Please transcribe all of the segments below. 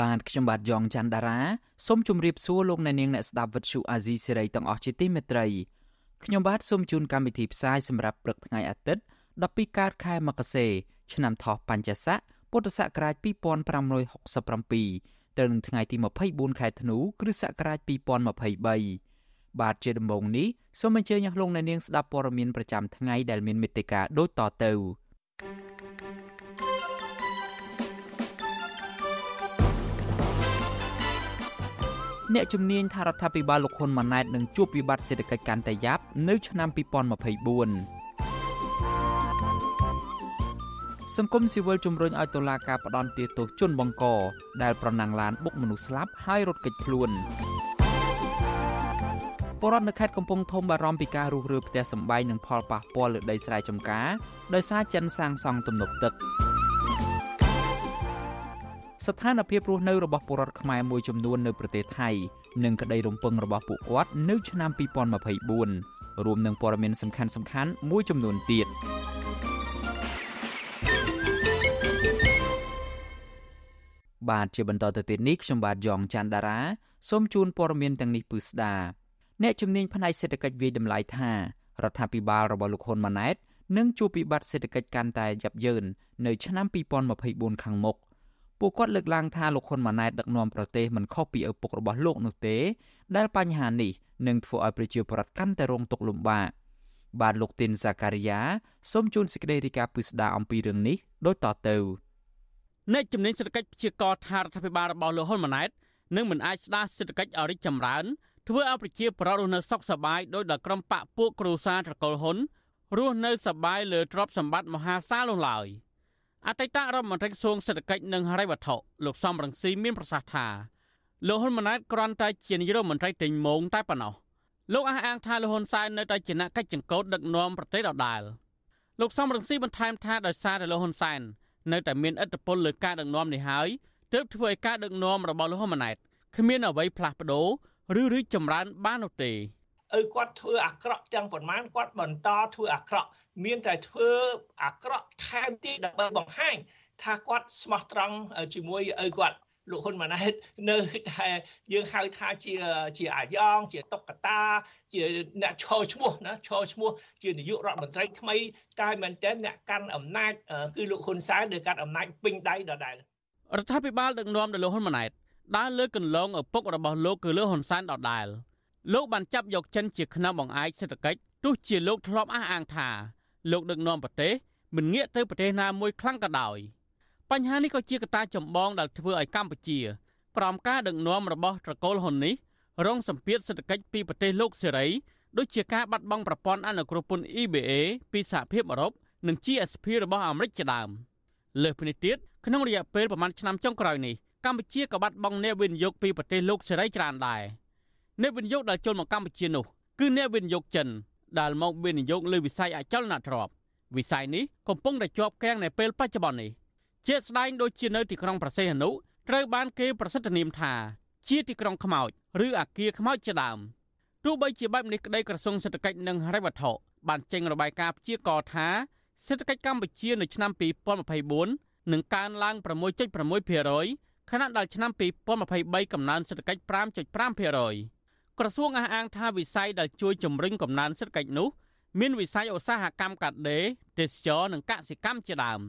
បាទខ្ញុំបាទយ៉ងច័ន្ទដារាសូមជម្រាបសួរលោកអ្នកនាងអ្នកស្ដាប់វិទ្យុអាស៊ីសេរីទាំងអស់ជាទីមេត្រីខ្ញុំបាទសូមជូនកម្មវិធីផ្សាយសម្រាប់ព្រឹកថ្ងៃអាទិត្យ12កើតខែមករាឆ្នាំថោះបัญចស័កពុទ្ធសករាជ2567ត្រូវនឹងថ្ងៃទី24ខែធ្នូគ្រិស្តសករាជ2023បាទជាដំបូងនេះសូមអញ្ជើញអស់លោកអ្នកនាងស្ដាប់ព័ត៌មានប្រចាំថ្ងៃដែលមានមេត្តាដូចតទៅ អ្នកជំនាញថារដ្ឋាភិបាលលោកហ៊ុនម៉ាណែតនឹងជួបវិបត្តិសេដ្ឋកិច្ចកាន់តែយ៉ាប់នៅឆ្នាំ2024សង្គមស៊ីវិលជំរុញឲ្យតុលាការផ្ដន្ទាទោសជនបង្ក ដែលប្រណាំងឡានបុកមនុស្សស្លាប់ហើយរត់គេចខ្លួនពលរដ្ឋនៅខេត្តកំពង់ធំបារម្ភពីការរុះរើផ្ទះសម្បែងនិងផលប៉ះពាល់លើដីស្រែចម្ការដោយសារចិនសាងសង់ទំនប់ទឹក ស្ថានភាពរស់នៅរបស់ពលរដ្ឋខ្មែរមួយចំនួននៅប្រទេសថៃនិងក្តីរំពឹងរបស់ពួកគាត់នៅឆ្នាំ2024រួមនឹងព័ត៌មានសំខាន់ៗមួយចំនួនទៀតបាទជាបន្តទៅទៀតនេះខ្ញុំបាទយ៉ងច័ន្ទដារាសូមជូនព័ត៌មានទាំងនេះពឺស្ដាអ្នកជំនាញផ្នែកសេដ្ឋកិច្ចវិយតម្លៃថារដ្ឋាភិបាលរបស់លោកហ៊ុនម៉ាណែតនឹងជួបវិបត្តិសេដ្ឋកិច្ចកាន់តែយ៉ាប់យ៉ឺននៅឆ្នាំ2024ខាងមុខ ពួកគាត់លើកឡើងថាលោកហ៊ុនម៉ាណែតដឹកនាំប្រទេសមិនខុសពីឪពុករបស់លោកនោះទេ ដែលបញ្ហានេះនឹងធ្វើឲ្យប្រជាពលរដ្ឋកាន់តែរងទុក្ខលំបាកបាទលោកទីនសាការីយ៉ាសូមជូនសេចក្តីរាយការណ៍ពិស្ដារអំពីរឿងនេះដូចតទៅអ្នកជំនាញសេដ្ឋកិច្ចព្យាករណ៍ថារដ្ឋាភិបាលរបស់លោកហ៊ុនម៉ាណែតនឹងមិនអាចស្ដារសេដ្ឋកិច្ចឲ្យរីកចម្រើនធ្វើឲ្យប្រជាពលរដ្ឋរស់នៅសុខសប្បាយដោយដល់ក្រុមបកពួកគ្រួសារត្រកូលហ៊ុនរស់នៅសប្បាយលើទ្រព្យសម្បត្តិមហាសាលនោះឡើយ អតីតរដ្ឋមន្ត្រីក្រសួងសេដ្ឋកិច្ចនិងហិរញ្ញវត្ថុលោកសំរងស៊ីមានប្រសាសន៍ថាលោកហ៊ុនម៉ាណែតគ្រាន់តែជានាយករដ្ឋមន្ត្រីទិញមងតែប៉ុណ្ណោះលោកអះអាងថាលោកហ៊ុនសែននៅតែជាអ្នកកិច្ចចង្កូតដឹកនាំប្រទេសដដែលលោកសំរងស៊ីបន្ថែមថាដោយសារតែលោកហ៊ុនសែននៅតែមានឥទ្ធិពលលើការដឹកនាំនេះហើយទើបធ្វើឲ្យការដឹកនាំរបស់លោកហ៊ុនម៉ាណែតគ្មានអ្វីផ្លាស់ប្ដូរឬរីកចម្រើនបាននោះទេ ឪគាត់ធ្វើអាក្រក់ទាំងប៉ុន្មានគាត់បន្តធ្វើអាក្រក់មានតែធ្វើអាក្រក់ថែមទៀតដើម្បីបង្ហាញថាគាត់ស្មោះត្រង់ជាមួយឪគាត់លោកហ៊ុនម៉ាណែតនៅតែយើងហៅថាជាជាអាយ៉ងជាតុកតា ជាអ្នកឈរឈ្មោះណាឈរឈ្មោះជានាយករដ្ឋមន្ត្រីថ្មីតែមែនតើអ្នកកាន់អំណាចគឺលោកហ៊ុនសែនដែលកាន់អំណាចពេញដៃដដែលរដ្ឋាភិបាលដឹកនាំដោយលោកហ៊ុនម៉ាណែតដើរលើកន្លងឪពុករបស់លោកគឺលោកហ៊ុនសែនដដែល លោកបានចាប់យកចិនជាខ្នងបង្អែកសេដ្ឋកិច្ចទោះជាលោកធ្លាប់អះអាងថាលោកដឹកនាំប្រទេសមិនងាកទៅប្រទេសណាមួយខ្លាំងក៏ដោយបញ្ហានេះក៏ជាកត្តាចម្បងដែលធ្វើឲ្យកម្ពុជាក្រោមការដឹកនាំរបស់ត្រកូលហ៊ុននេះរងសម្ពាធសេដ្ឋកិច្ចពីប្រទេសលោកសេរីដូចជាការបាត់បង់ប្រព័ន្ធអនុគ្រោះពន្ធ EBA ពីសហភាពអឺរ៉ុបនិង GSP របស់អាមេរិកជាដើមលើសពីនេះទៀតក្នុងរយៈពេលប្រមាណឆ្នាំចុងក្រោយនេះកម្ពុជាក៏បាត់បង់អ្នកវិនិយោគពីប្រទេសលោកសេរីច្រើនដែរ អ្នកវិនិយោគដែលចូលមកកម្ពុជានោះគឺអ្នកវិនិយោគចិនដែលមកវិនិយោគលើវិស័យអចលនទ្រព្យវិស័យនេះកំពុងតែជាប់គាំងនៅពេលបច្ចុប្បន្ននេះជាស្ដែងដូចជានៅទីក្រុងប្រសេះអនុត្រូវបានគេប្រសិទ្ធនាមថាជាទីក្រុងខ្មោចឬអាគារខ្មោចជាដើមទោះបីជាបែបនេះក្តីក្រសួងសេដ្ឋកិច្ចនិងហិរញ្ញវត្ថុបានចេញរបាយការណ៍ព្យាករណ៍ថាសេដ្ឋកិច្ចកម្ពុជានៅឆ្នាំ2024នឹងកើនឡើង6.6%ខណៈដែលឆ្នាំ2023កំណើនសេដ្ឋកិច្ច5.5% ក្រសួងអះអាងថាវិស័យដែលជួយជំរុញកំណើនសេដ្ឋកិច្ចនោះមានវិស័យឧស្សាហកម្មកាត់ដេរទេសចរនិងកសិកម្មជាដើម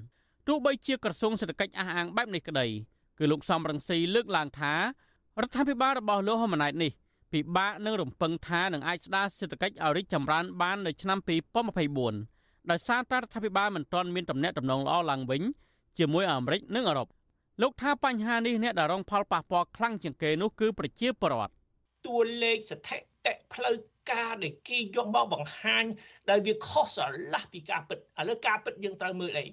ទោះបីជាក្រសួងសេដ្ឋកិច្ចអះអាងបែបនេះក្តីគឺលោកសំរងស៊ីលើកឡើងថារដ្ឋាភិបាលរបស់លោកហ៊ុនម៉ាណែតនេះពិបាកនឹងរំពឹងថានឹងអាចស្ដារសេដ្ឋកិច្ចឲ្យរីកចម្រើនបាននៅឆ្នាំ2024ដោយសារតែរដ្ឋាភិបាលមិនទាន់មានទំនាក់ទំនងល្អឡើងវិញជាមួយអាមេរិកនិងអឺរ៉ុបលោកថាបញ្ហានេះអ្នកដែលរងផលប៉ះពាល់ខ្លាំងជាងគេនោះគឺប្រជាពលរដ្ឋ តួលេខស្ថិតិផ្លូវការដែលគេយកមកបង្ហាញដែលវាខុសស្រឡះពីការពិតឥឡូវការពិតយើងត្រូវមើលអី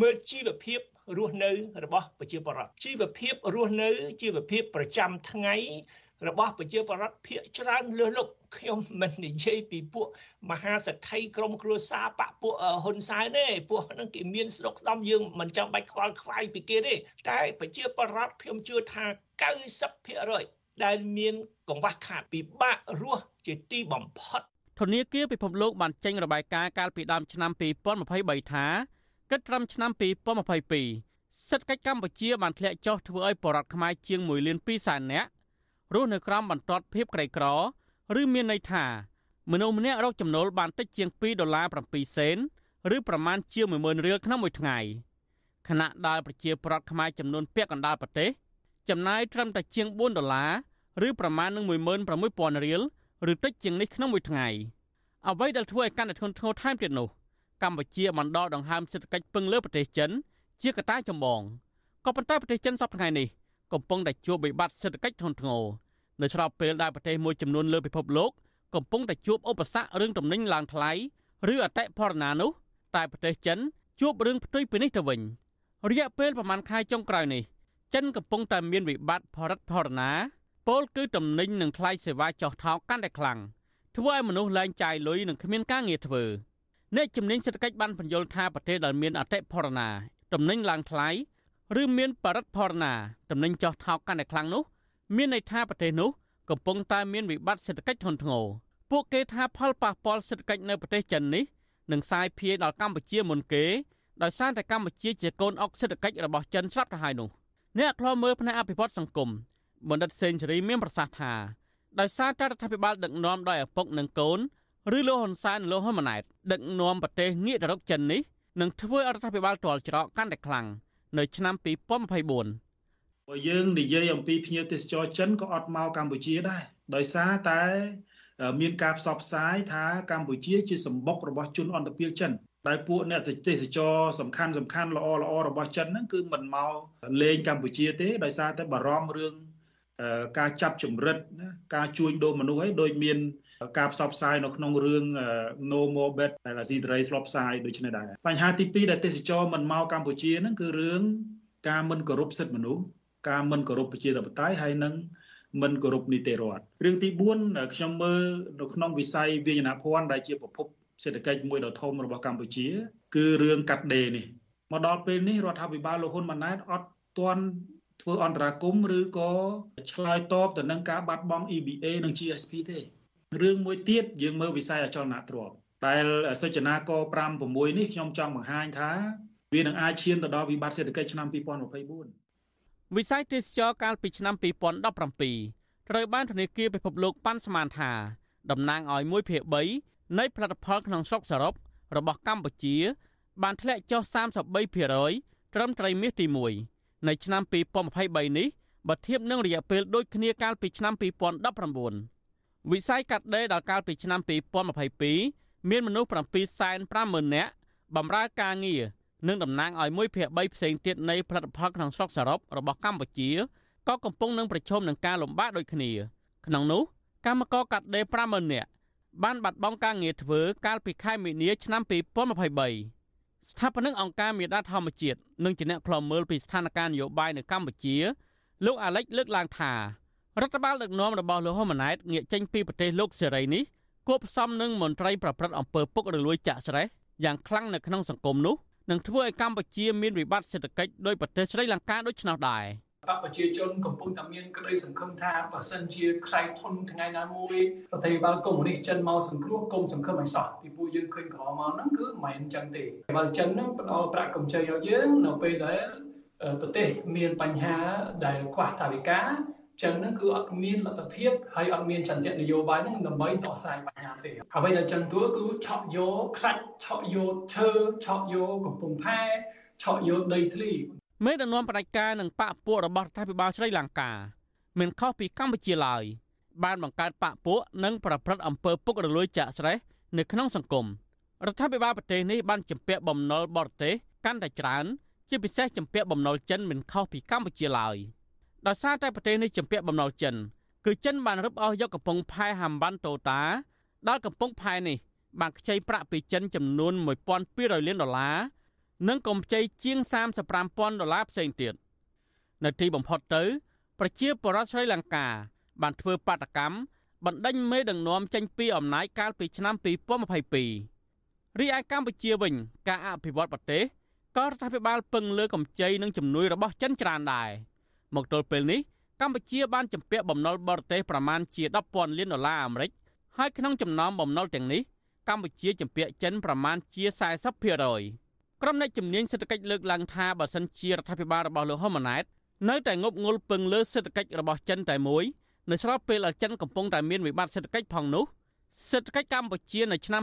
មើលជីវភាពរស់នៅរបស់ប្រជាពលរដ្ឋជីវភាពរស់នៅជីវភាពប្រចាំថ្ងៃរបស់ប្រជាពលរដ្ឋភាគច្រើនលើសលប់ខ្ញុំមិននិយាយពីពួកមហាសេដ្ឋីក្រុមគ្រួសារបពពួកហ៊ុនសែនទេពួកហ្នឹងគេមានស្រុកស្ដំយើងមិនចាំបាច់ខ្វល់ខ្វាយពីគេទេតែប្រជាពលរដ្ឋខ្ញុំជឿថា90% ដែលមានកង្វះខាតពិបាករស់ជាទីបំផុតធនាគារពិភពលោកបានចេញរបាយការណ៍កាលពីដើមឆ្នាំ2023ថាគិតត្រឹមឆ្នាំ2022សេដ្ឋកិច្ចកម្ពុជាបានធ្លាក់ចុះធ្វើឲ្យបរតខ្មែរជាង1លាន2សែននាក់រស់នៅក្រោមបន្ទាត់ភាពក្រីក្រឬមានន័យថាមនុស្សម្នាក់រកចំណូលបានតិចជាង2ដុល្លារ7សេនឬប្រមាណជាង10000រៀលក្នុងមួយថ្ងៃខណៈដែលប្រជាប្រដ្ឋខ្មែរចំនួនពាក់កណ្ដាលប្រទេសចំណាយត្រឹមតែជាង4ដុល្លារ ឬប្រមាណនឹង16000រៀលឬតិចជាងនេះក្នុងមួយថ្ងៃអ្វីដែលធ្វើឲ្យកាន់តែធ្ងន់ធ្ងរថែមទៀតនោះកម្ពុជាបានដកដង្ហើមសេដ្ឋកិច្ចពឹងលើប្រទេសចិនជាកត្តាចម្បងក៏ប៉ុន្តែប្រទេសចិនសប្តាហ៍នេះកំពុងតែជួបវិបត្តិសេដ្ឋកិច្ចធ្ងន់ធ្ងរនៅស្របពេលដែលប្រទេសមួយចំនួនលើពិភពលោកកំពុងតែជួបឧបសគ្គរឿងទំនិញឡើងថ្លៃឬអតិផរណានោះតែប្រទេសចិនជួបរឿងផ្ទុយពីនេះទៅវិញរយៈពេលប្រមាណខែចុងក្រោយនេះចិនកំពុងតែមានវិបត្តិផលិតផរណា ពលគឺទំនិញនិងថ្លៃសេវាចុះថោកកាន់តែខ្លាំងធ្វើឲ្យមនុស្សលែងចាយលុយនិងគ្មានការងារធ្វើអ្នកជំនាញសេដ្ឋកិច្ចបានបញ្យល់ថាប្រទេសដែលមានអតិផរណាទំនិញឡើងថ្លៃឬមានបរិបទផរណាតំណែងចោះថោកកាន់តែខ្លាំងនោះ មានន័យថាប្រទេសនោះកំពុងតែមានវិបត្តិសេដ្ឋកិច្ចធ្ងន់ធ្ងរពួកគេថាផលប៉ះពាល់សេដ្ឋកិច្ចនៅប្រទេសចិននេះនឹងសាយភាយដល់កម្ពុជាមុនគេដោយសារតែកម្ពុជាជាកូនអុកសេដ្ឋកិច្ចរបស់ចិនស្រាប់ទៅហើយនោះអ្នកខ្លោមើលផ្នែកអភិវឌ្ឍសង្គម បណ្ឌិតសេនស៊ូរីមានប្រសាសន៍ថាដោយសារតែរដ្ឋាភិបាលដឹកនាំដោយឪពុកនិងកូនឬលោកហ៊ុនសែននិងលោកហ៊ុនម៉ាណែតដឹកនាំប្រទេសងាកទៅរកចិននេះនឹងធ្វើឲ្យរដ្ឋាភិបាលទាល់ច្រកកាន់តែខ្លាំងនៅឆ្នាំ2024បើយើងនិយាយអំពីភ្ញៀវទេសចរចិនក៏អត់មកកម្ពុជាដែរដោយសារតែមានការផ្សព្វផ្សាយថាកម្ពុជាជាសម្បុករបស់ជនអន្តរជាតិចិនដែលពួកអ្នកទេសចរសំខាន់សំខាន់ល្អល្អរបស់ចិនហ្នឹងគឺមិនមកលេងកម្ពុជាទេដោយសារតែបារម្ភរឿង ការចាប់ចម្រិតការជួញដូរមនុស្សឲ្យដូចមានការផ្សព្វផ្សាយនៅក្នុងរឿង No More Bet ដែលអាស៊ីសេរីធ្លាប់ផ្សាយដូចនេះដែរបញ្ហាទី2ដែលទេសចរមិនមកកម្ពុជាហ្នឹងគឺរឿងការមិនគោរពសិទ្ធិមនុស្សការមិនគោរពប្រជាធិបតេយ្យហើយនឹងមិនគោរពនីតិរដ្ឋរឿងទី4ខ្ញុំមើលនៅក្នុងវិស័យវិញ្ញាណភ័ណ្ឌដែលជាប្រភពសេដ្ឋកិច្ចមួយដ៏ធំរបស់កម្ពុជា គឺរឿងកាត់ដេរនេះមកដល់ពេលនេះរដ្ឋាភិបាលលោកហ៊ុនម៉ាណែតអត់ទាន់ ធ្វើអន្តរាគមឬក៏ឆ្លើយតបទៅនឹងការបាត់បង់ EBA និង GSP ទេរឿងមួយទៀតយើងមើលវិស័យអចលនទ្រព្យដែលសិចនាក5 6នេះខ្ញុំចង់បង្ហាញថា វានឹងអាចឈានទៅដល់វិបត្តិសេដ្ឋកិច្ចឆ្នាំ2024វិស័យទេសចរកាលពីឆ្នាំ2017ត្រូវបានធនាគារពិភពលោកប៉ាន់ស្មានថាតំណាងឲ្យ1ភាគ3នៃផលិតផលក្នុងស្រុកសរុបរបស់កម្ពុជា បានធ្លាក់ចុះ33%ត្រឹមត្រីមាសទី1 នៅឆ្នាំ2023នេះបើធៀបនឹងរយៈពេលដូចគ្នាកាលពីឆ្នាំ2019វិស័យកាត់ដេរដល់កាលពីឆ្នាំ2022មានមនុស្ស750,000នាក់បម្រើការងារនិងតំណាងឲ្យ1ភាគ3ផ្សេងទៀតនៃផលិតផលក្នុងស្រុកសរុបរបស់កម្ពុជាក៏កំពុងនឹងប្រឈមនឹងការលំបាកដូចគ្នា ក្នុងនោះកម្មករកាត់ដេរ50,000នាក់បានបាត់បង់ការងារធ្វើកាលពីខែមីនាឆ្នាំ2023 ស្ថាបនិកអង្គការមេដាធម្មជាតិនិងជាអ្នកខ្លំមើលពីស្ថានភាពនយោបាយនៅកម្ពុជាលោកអាលិចលើកឡើងថារដ្ឋបាលដឹកនាំរបស់លោកហ៊ុនម៉ាណែតងាកចេញពីប្រទេសលោកសេរីនេះគួបផ្សំនឹងមន្ត្រីប្រព្រឹត្តអំពើពុករលួយចាក់ស្រេះយ៉ាងខ្លាំងនៅក្នុងសង្គមនោះនឹងធ្វើឲ្យកម្ពុជាមានវិបត្តិសេដ្ឋកិច្ចដោយប្រទេសស្រីលង្កាដូចឆ្នោតដែរ បកប្រជាជនកំពុងតែមានក្តីសង្ឃឹមថាបើសិនជាខ្សែធនថ្ងៃណាមួយប្រទេសបាលកុម្មុយនីសចិនមកសង្គ្រោះគុំសង្ឃឹមឲ្យសោះពីពួកយើងឃើញកន្លងមកហ្នឹងគឺមិនមែនអញ្ចឹងទេបើចិនហ្នឹងផ្ដល់ប្រាក់កម្ចីឲ្យយើងនៅពេលដែលប្រទេសមានបញ្ហាដែលខ្វះថវិកាចឹងហ្នឹងគឺអត់មានលទ្ធភាពហើយអត់មានចន្ទៈនយោបាយហ្នឹងដើម្បីដោះស្រាយបញ្ហាទេអ្វីដែលចឹងទួគឺឆក់យកខ្សាច់ឆក់យកឈើឆក់យកកំពង់ផែឆក់យកដីធ្លី មេដឹកនាំបដិការនិងបកពួករបស់រដ្ឋាភិបាលស្រីលង្កាមិនខុសពីកម្ពុជាឡើយបានបង្កើតបកពួកនិងប្រព្រឹត្តអំពើពុករលួយចាក់ស្រេះនៅក្នុងសង្គមរដ្ឋាភិបាលប្រទេសនេះបានជំពាក់បំណុលបរទេសកាន់តែច្រើនជាពិសេសជំពាក់បំណុលចិនមិនខុសពីកម្ពុជាឡើយ។ដោយសារតែប្រទេសនេះជំពាក់បំណុលចិនគឺចិនបានរឹបអូសយកកំពង់ផែហាំវ៉ាន់តូតាដល់កំពង់ផែនេះបានខ្ចីប្រាក់ពីចិនចំនួន1200លានដុល្លារ និងកម្ចីជាង35000ដុល្លារផ្សេងទៀតនៅទីបំផុតទៅ ប្រជាពលរដ្ឋស្រីលង្កាបានធ្វើបាតកម្មបណ្ដេញមេដឹកនាំចេញពីអំណាចកាលពីឆ្នាំ2022រីឯកម្ពុជាវិញ ការអភិវឌ្ឍប្រទេសក៏រដ្ឋាភិបាលពឹងលើកម្ចីនិងជំនួយរបស់ចិនច្រើនដែរមកទល់ពេលនេះកម្ពុជាបានជំពាក់បំណុលបរទេសប្រមាណជា10,000លានដុល្លារអាមេរិកហើយក្នុងចំណោមបំណុលទាំងនេះកម្ពុជាជំពាក់ចិនប្រមាណជា40% ក្រុមអ្នកជំនាញសេដ្ឋកិច្ចលើកឡើងថាបើសិនជារដ្ឋាភិបាលរបស់លោកហ៊ុនម៉ាណែតនៅតែងប់ងល់ពឹងលើសេដ្ឋកិច្ចរបស់ចិនតែមួយនៅស្របពេលដែលចិនកំពុងតែមានវិបត្តិសេដ្ឋកិច្ចផងនោះសេដ្ឋកិច្ចកម្ពុជានៅឆ្នាំ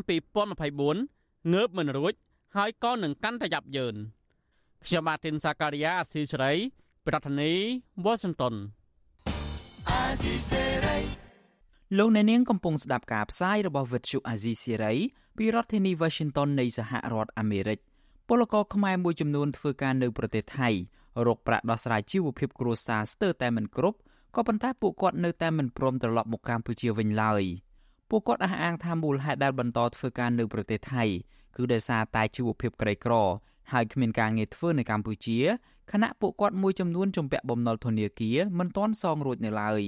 2024ងើបមិនរួចហើយក៏នឹងកាន់តែយ៉ាប់យ៉ឺនខ្ញុំបាទទីនសាការីយ៉ាអស៊ីសេរីប្រធានាធិបតី Washington លោកអ្នកនាងកំពុងស្ដាប់ការផ្សាយរបស់ Vuthu Azizi Serai ពីរដ្ឋធានី Washington នៃសហរដ្ឋអាមេរិក ពលករខ្មែរមួយចំនួនធ្វើការនៅប្រទេសថៃរកប្រាក់ដោះស្រាយជីវភាពគ្រួសារស្ទើរតែមិនគ្រប់ក៏ប៉ុន្តែពួកគាត់នៅតែមិនព្រមត្រឡប់មកកម្ពុជាវិញឡើយពួកគាត់អះអាងថាមូលហេតុដែលបន្តធ្វើការនៅប្រទេសថៃគឺដោយសារតែជីវភាពក្រីក្រ ហើយគ្មានការងារធ្វើនៅកម្ពុជាខណៈពួកគាត់មួយចំនួនជំពាក់បំណុលធនាគារមិនទាន់សងរួចនៅឡើយ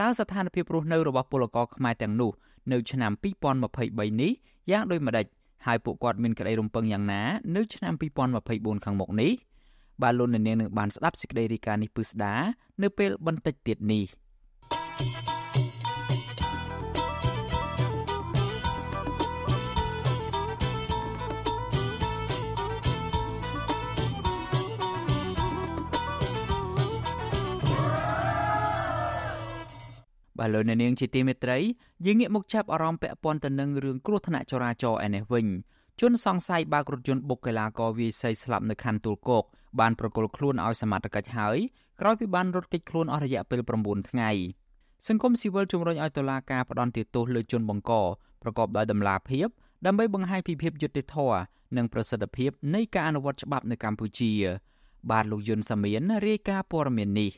តើស្ថានភាពរស់នៅរបស់ពលករខ្មែរទាំងនោះនៅឆ្នាំ2023នេះយ៉ាងដូចម្ដេច ហើយពួកគាត់មានក្តីរំពឹងយ៉ាងណានៅឆ្នាំ2024ខាងមុខនេះបាទលោកអ្នកនាងនឹងបានស្ដាប់សេចក្តីរាយការណ៍នេះពឹស្ដានៅពេលបន្តិចទៀតនេះ បាទលោកអ្នកនាងជាទីមេត្រីយើងងាកមកចាប់អារម្មណ៍ពាក់ព័ន្ធទៅនឹងរឿងគ្រោះថ្នាក់ចរាចរណ៍ឯនេះវិញជនសង្ស័យបើករថយន្តបុកកីឡាករវាយសីស្លាប់នៅខណ្ឌទួលគោកបានប្រគល់ខ្លួនឲ្យសមត្ថកិច្ចហើយក្រោយពីបានរត់គេចខ្លួនអស់រយៈពេល9ថ្ងៃសង្គមស៊ីវិលជំរុញឲ្យតុលាការផ្ដន្ទាទោសលើជនបង្កប្រកបដោយតម្លាភាពដើម្បីបង្ហាញពីភាពយុត្តិធម៌និងប្រសិទ្ធភាពនៃការអនុវត្តច្បាប់នៅកម្ពុជា បាទលោកយុនសាមៀនរាយការណ៍ព័ត៌មាននេះ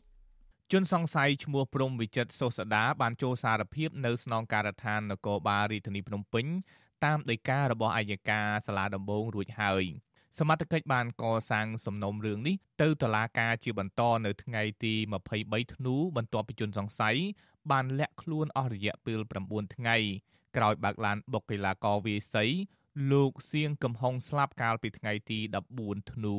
ជនសង្ស័យឈ្មោះព្រំវិចិត្រសុសដាបានចូលសារភាពនៅស្នងការដ្ឋាននគរបាលរាជធានីភ្នំពេញតាមដីការបស់អាយកាសាលាដំបងរួចហើយសមត្ថកិច្ចបានកសាងសំណុំរឿងនេះទៅតុលាការជាបន្តនៅថ្ងៃទី23ធ្នូបន្ទាប់ពីជនសង្ស័យបានលាក់ខ្លួនអស់រយៈពេល9ថ្ងៃក្រោយបើកឡានបុកកីឡាករវាយសីលោកសៀងកំហុងស្លាប់កាលពីថ្ងៃទី14ធ្នូ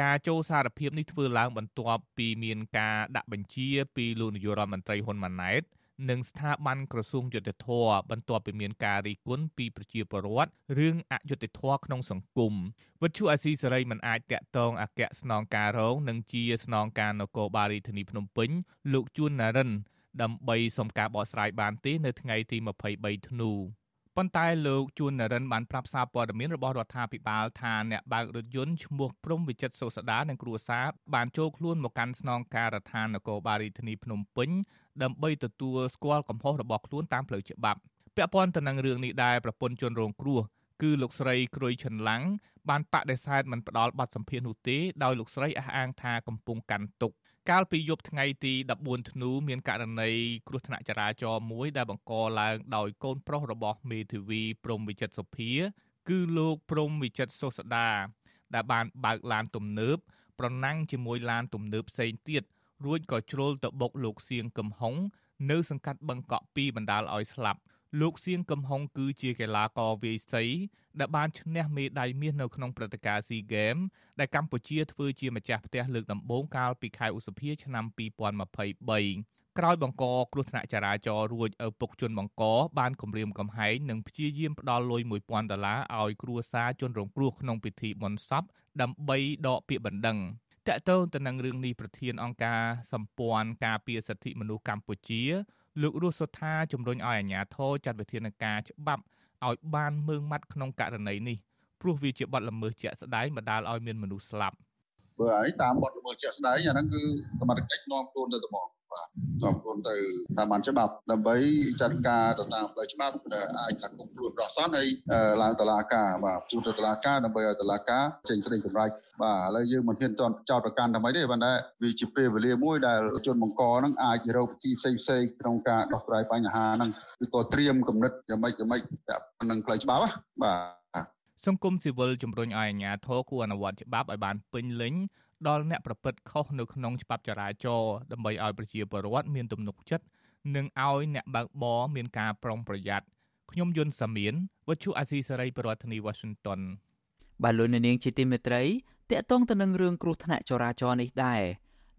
ការចូលសារភាពនេះធ្វើឡើងបន្ទាប់ពីមានការដាក់បញ្ជាពីលោកនាយករដ្ឋមន្ត្រីហ៊ុនម៉ាណែតនិងស្ថាប័នក្រសួងយុតិធធបន្ទាប់ពីមានការរីគុណពីប្រជាពលរដ្ឋរឿងអយុត្តិធម៌ក្នុងសង្គមវិទ្យុអាស៊ីសេរីមិនអាចតាក់ទងអគ្គស្នងការរងនិងជាស្នងការនគរបាលរាជធានីភ្នំពេញលោកជួនណារិនដើម្បីសុំការបកស្រាយបានទេនៅថ្ងៃទី23ធ្នូ ប៉ុន្តែលោកជួននរិនបានប្រាប់សារព័ត៌មានរបស់រដ្ឋាភិបាលថាអ្នកបើករថយន្តឈ្មោះព្រំវិចិត្រសុសដានិងគ្រួសារបានចូលខ្លួនមកកាន់ស្នងការដ្ឋាននគរបាលរាជធានីភ្នំពេញដើម្បីទទួលស្គាល់កំហុសរបស់ខ្លួនតាមផ្លូវច្បាប់ពាក់ព័ន្ធទៅនឹងរឿងនេះដែរប្រពន្ធជនរងគ្រោះគឺលោកស្រីក្រួយឈិនឡាំងបានបដិសេធមិនផ្ដល់ប័ណ្ណសម្ភារនោះទេដោយលោកស្រីអះអាងថាកំពុងកាន់ទុក្ខ កាលពីយប់ថ្ងៃទី14ធ្នូមានករណីគ្រោះថ្នាក់ចរាចរណ៍មួយដែលបង្កឡើងដោយកូនប្រុសរបស់មេធាវីព្រំវិចិត្រសុភា គឺលោកព្រំវិចិត្រសុសដាដែលបានបើកឡានទំនើបប្រណាំងជាមួយឡានទំនើបផ្សេងទៀតរួចក៏ជ្រុលទៅបុកលោកសៀងកំហុងនៅសង្កាត់បឹងកក់2បណ្ដាលឲ្យស្លាប់ លោកសៀងកំហុងគឺជាកីឡាករវាយសីដែលបានឈ្នះមេដាយមាសនៅក្នុងព្រឹត្តិការណ៍ SEA Games ដែលកម្ពុជាធ្វើជាម្ចាស់ផ្ទះលើកដំបូងកាលពីខែឧសភាឆ្នាំ2023ក្រោយបង្កគ្រោះថ្នាក់ចរាចរណ៍រួចឪពុកជនបង្កបានគម្រាមកំហែងនិងព្យាយាមផ្ដាល់លុយ1000ដុល្លារឲ្យគ្រួសារជនរងគ្រោះក្នុងពិធីបុណ្យសពដើម្បីដកពាក្យបណ្ដឹងតកតងទៅនឹងរឿងនេះប្រធានអង្គការសម្ព័ន្ធការពារសិទ្ធិមនុស្សកម្ពុជា លោករស់សុថាជំរុញឲ្យអាជ្ញាធរចាត់វិធានការច្បាប់ឲ្យបានមើងម៉ាត់ក្នុងករណីនេះព្រោះវាជាបទល្មើសជាក់ស្ដែងបណ្ដាលឲ្យមានមនុស្សស្លាប់ បើអានេះតាមបទល្មើសជាក់ស្ដែងអាហ្នឹងគឺសមត្ថកិច្ចនាំខ្លួនទៅត្បូងបាទនាំខ្លួនទៅតាមបានច្បាប់ដើម្បីចាត់ការទៅតាមផ្លូវច្បាប់ដែលអាចថាគុំខ្លួនប្រសនហើយឡើងតុលាការបាទជួបទៅតុលាការដើម្បីឲ្យតុលាការចេញសេចក្តីសម្រេចបាទឥឡូវយើងមិនហ៊ានតន់ចោតប្រកាន់តែមិនទេប៉ុន្តែវាជាពេលវេលាមួយដែលជនបង្កហ្នឹងអាចរកវិធីផ្សេងផ្សេងក្នុងការដោះស្រាយបញ្ហាហ្នឹងឬក៏ត្រៀមគំនិតយ៉ាងម៉េចយ៉ាងម៉េចនឹងផ្លូវច្បាប់បាទ សង្គមស៊ីវិលជំរុញឲ្យអាជ្ញាធរគួរអនុវត្តច្បាប់ឲ្យបានពេញលេញដល់អ្នកប្រព្រឹត្តខុសនៅក្នុងច្បាប់ចរាចរណ៍ដើម្បីឲ្យប្រជាពលរដ្ឋមានទំនុកចិត្តនិងឲ្យអ្នកបើកបរមានការប្រុងប្រយ័ត្នខ្ញុំយុនសាមៀនវិទ្យុអាស៊ីសេរីប្រធានាធិបតី Washington បាទលោកនាងជាទីមេត្រីតកតងទៅនឹងរឿងគ្រោះថ្នាក់ចរាចរណ៍នេះដែរ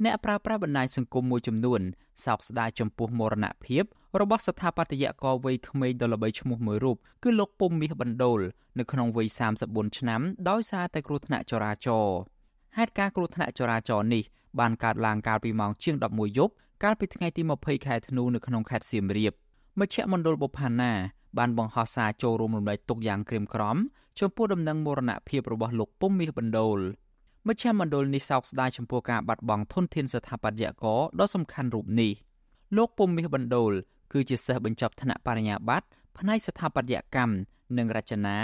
អ្នកប្រើប្រាស់បណ្ដាញសង្គមមួយចំនួនសោកស្ដាយចំពោះមរណភាព របស់ស្ថាបត្យករវ័យក្មេងដ៏ល្បីឈ្មោះមួយរូបគឺលោកពុំមាសបណ្ដូលនៅក្នុងវ័យ34ឆ្នាំដោយសារតែគ្រោះថ្នាក់ចរាចរណ៍ហេតុការណ៍គ្រោះថ្នាក់ចរាចរណ៍នេះបានកើតឡើងកាលពីម៉ោងជាង11យប់កាលពីថ្ងៃទី20ខែធ្នូនៅក្នុងខេត្តសៀមរាបមជ្ឈមណ្ឌលបុប្ផាណាបានបង្ហោះសារចូលរួមរំលែកទុកយ៉ាងក្រៀមក្រំចំពោះដំណឹងមរណភាពរបស់លោកពុំមាសបណ្ដូលមជ្ឈមណ្ឌលនេះសោកស្ដាយចំពោះការបាត់បង់ធនធានស្ថាបត្យករដ៏សំខាន់រូបនេះលោកពុំមាសបណ្ដូល គឺជាសិស្សបញ្ចប់ថ្នាក់បរិញ្ញាបត្រផ្នែកស្ថាបត្យកម្មនិងរចនា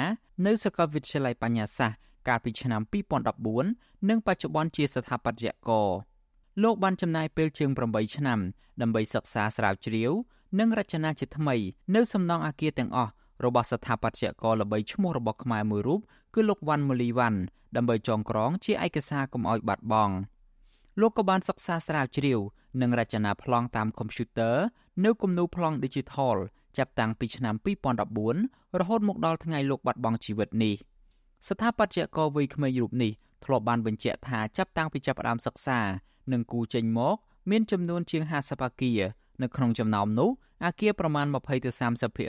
នៅសាកលវិទ្យាល័យបញ្ញាសាស្ត្រកាលពីឆ្នាំ2014និងបច្ចុប្បន្នជាស្ថាបត្យករលោកបានចំណាយពេលជាង8ឆ្នាំដើម្បីសិក្សាស្រាវជ្រាវ និងរចនាជាថ្មី នៅសំណង់អគារទាំងអស់របស់ស្ថាបត្យករល្បីឈ្មោះរបស់ខ្មែរមួយរូបគឺលោកវ៉ាន់ម៉ូលីវ៉ាន់ដើម្បីចងក្រងជាឯកសារកុំឲ្យបាត់បង់ លោកក៏បានសិក្សាស្រាវជ្រាវ និងរចនាប្លង់តាមកុំព្យូទ័រនៅគំនូរប្លង់ Digital ចាប់តាំងពីឆ្នាំ2014រហូតមកដល់ថ្ងៃលោកបាត់បង់ជីវិតនេះស្ថាបត្យករវ័យក្មេងរូបនេះធ្លាប់បានបញ្ជាក់ថាចាប់តាំងពីចាប់ផ្ដើមសិក្សានិងគូចេញមក មានចំនួនជាង50អគារនៅក្នុងចំណោមនោះអគារប្រមាណ20ទៅ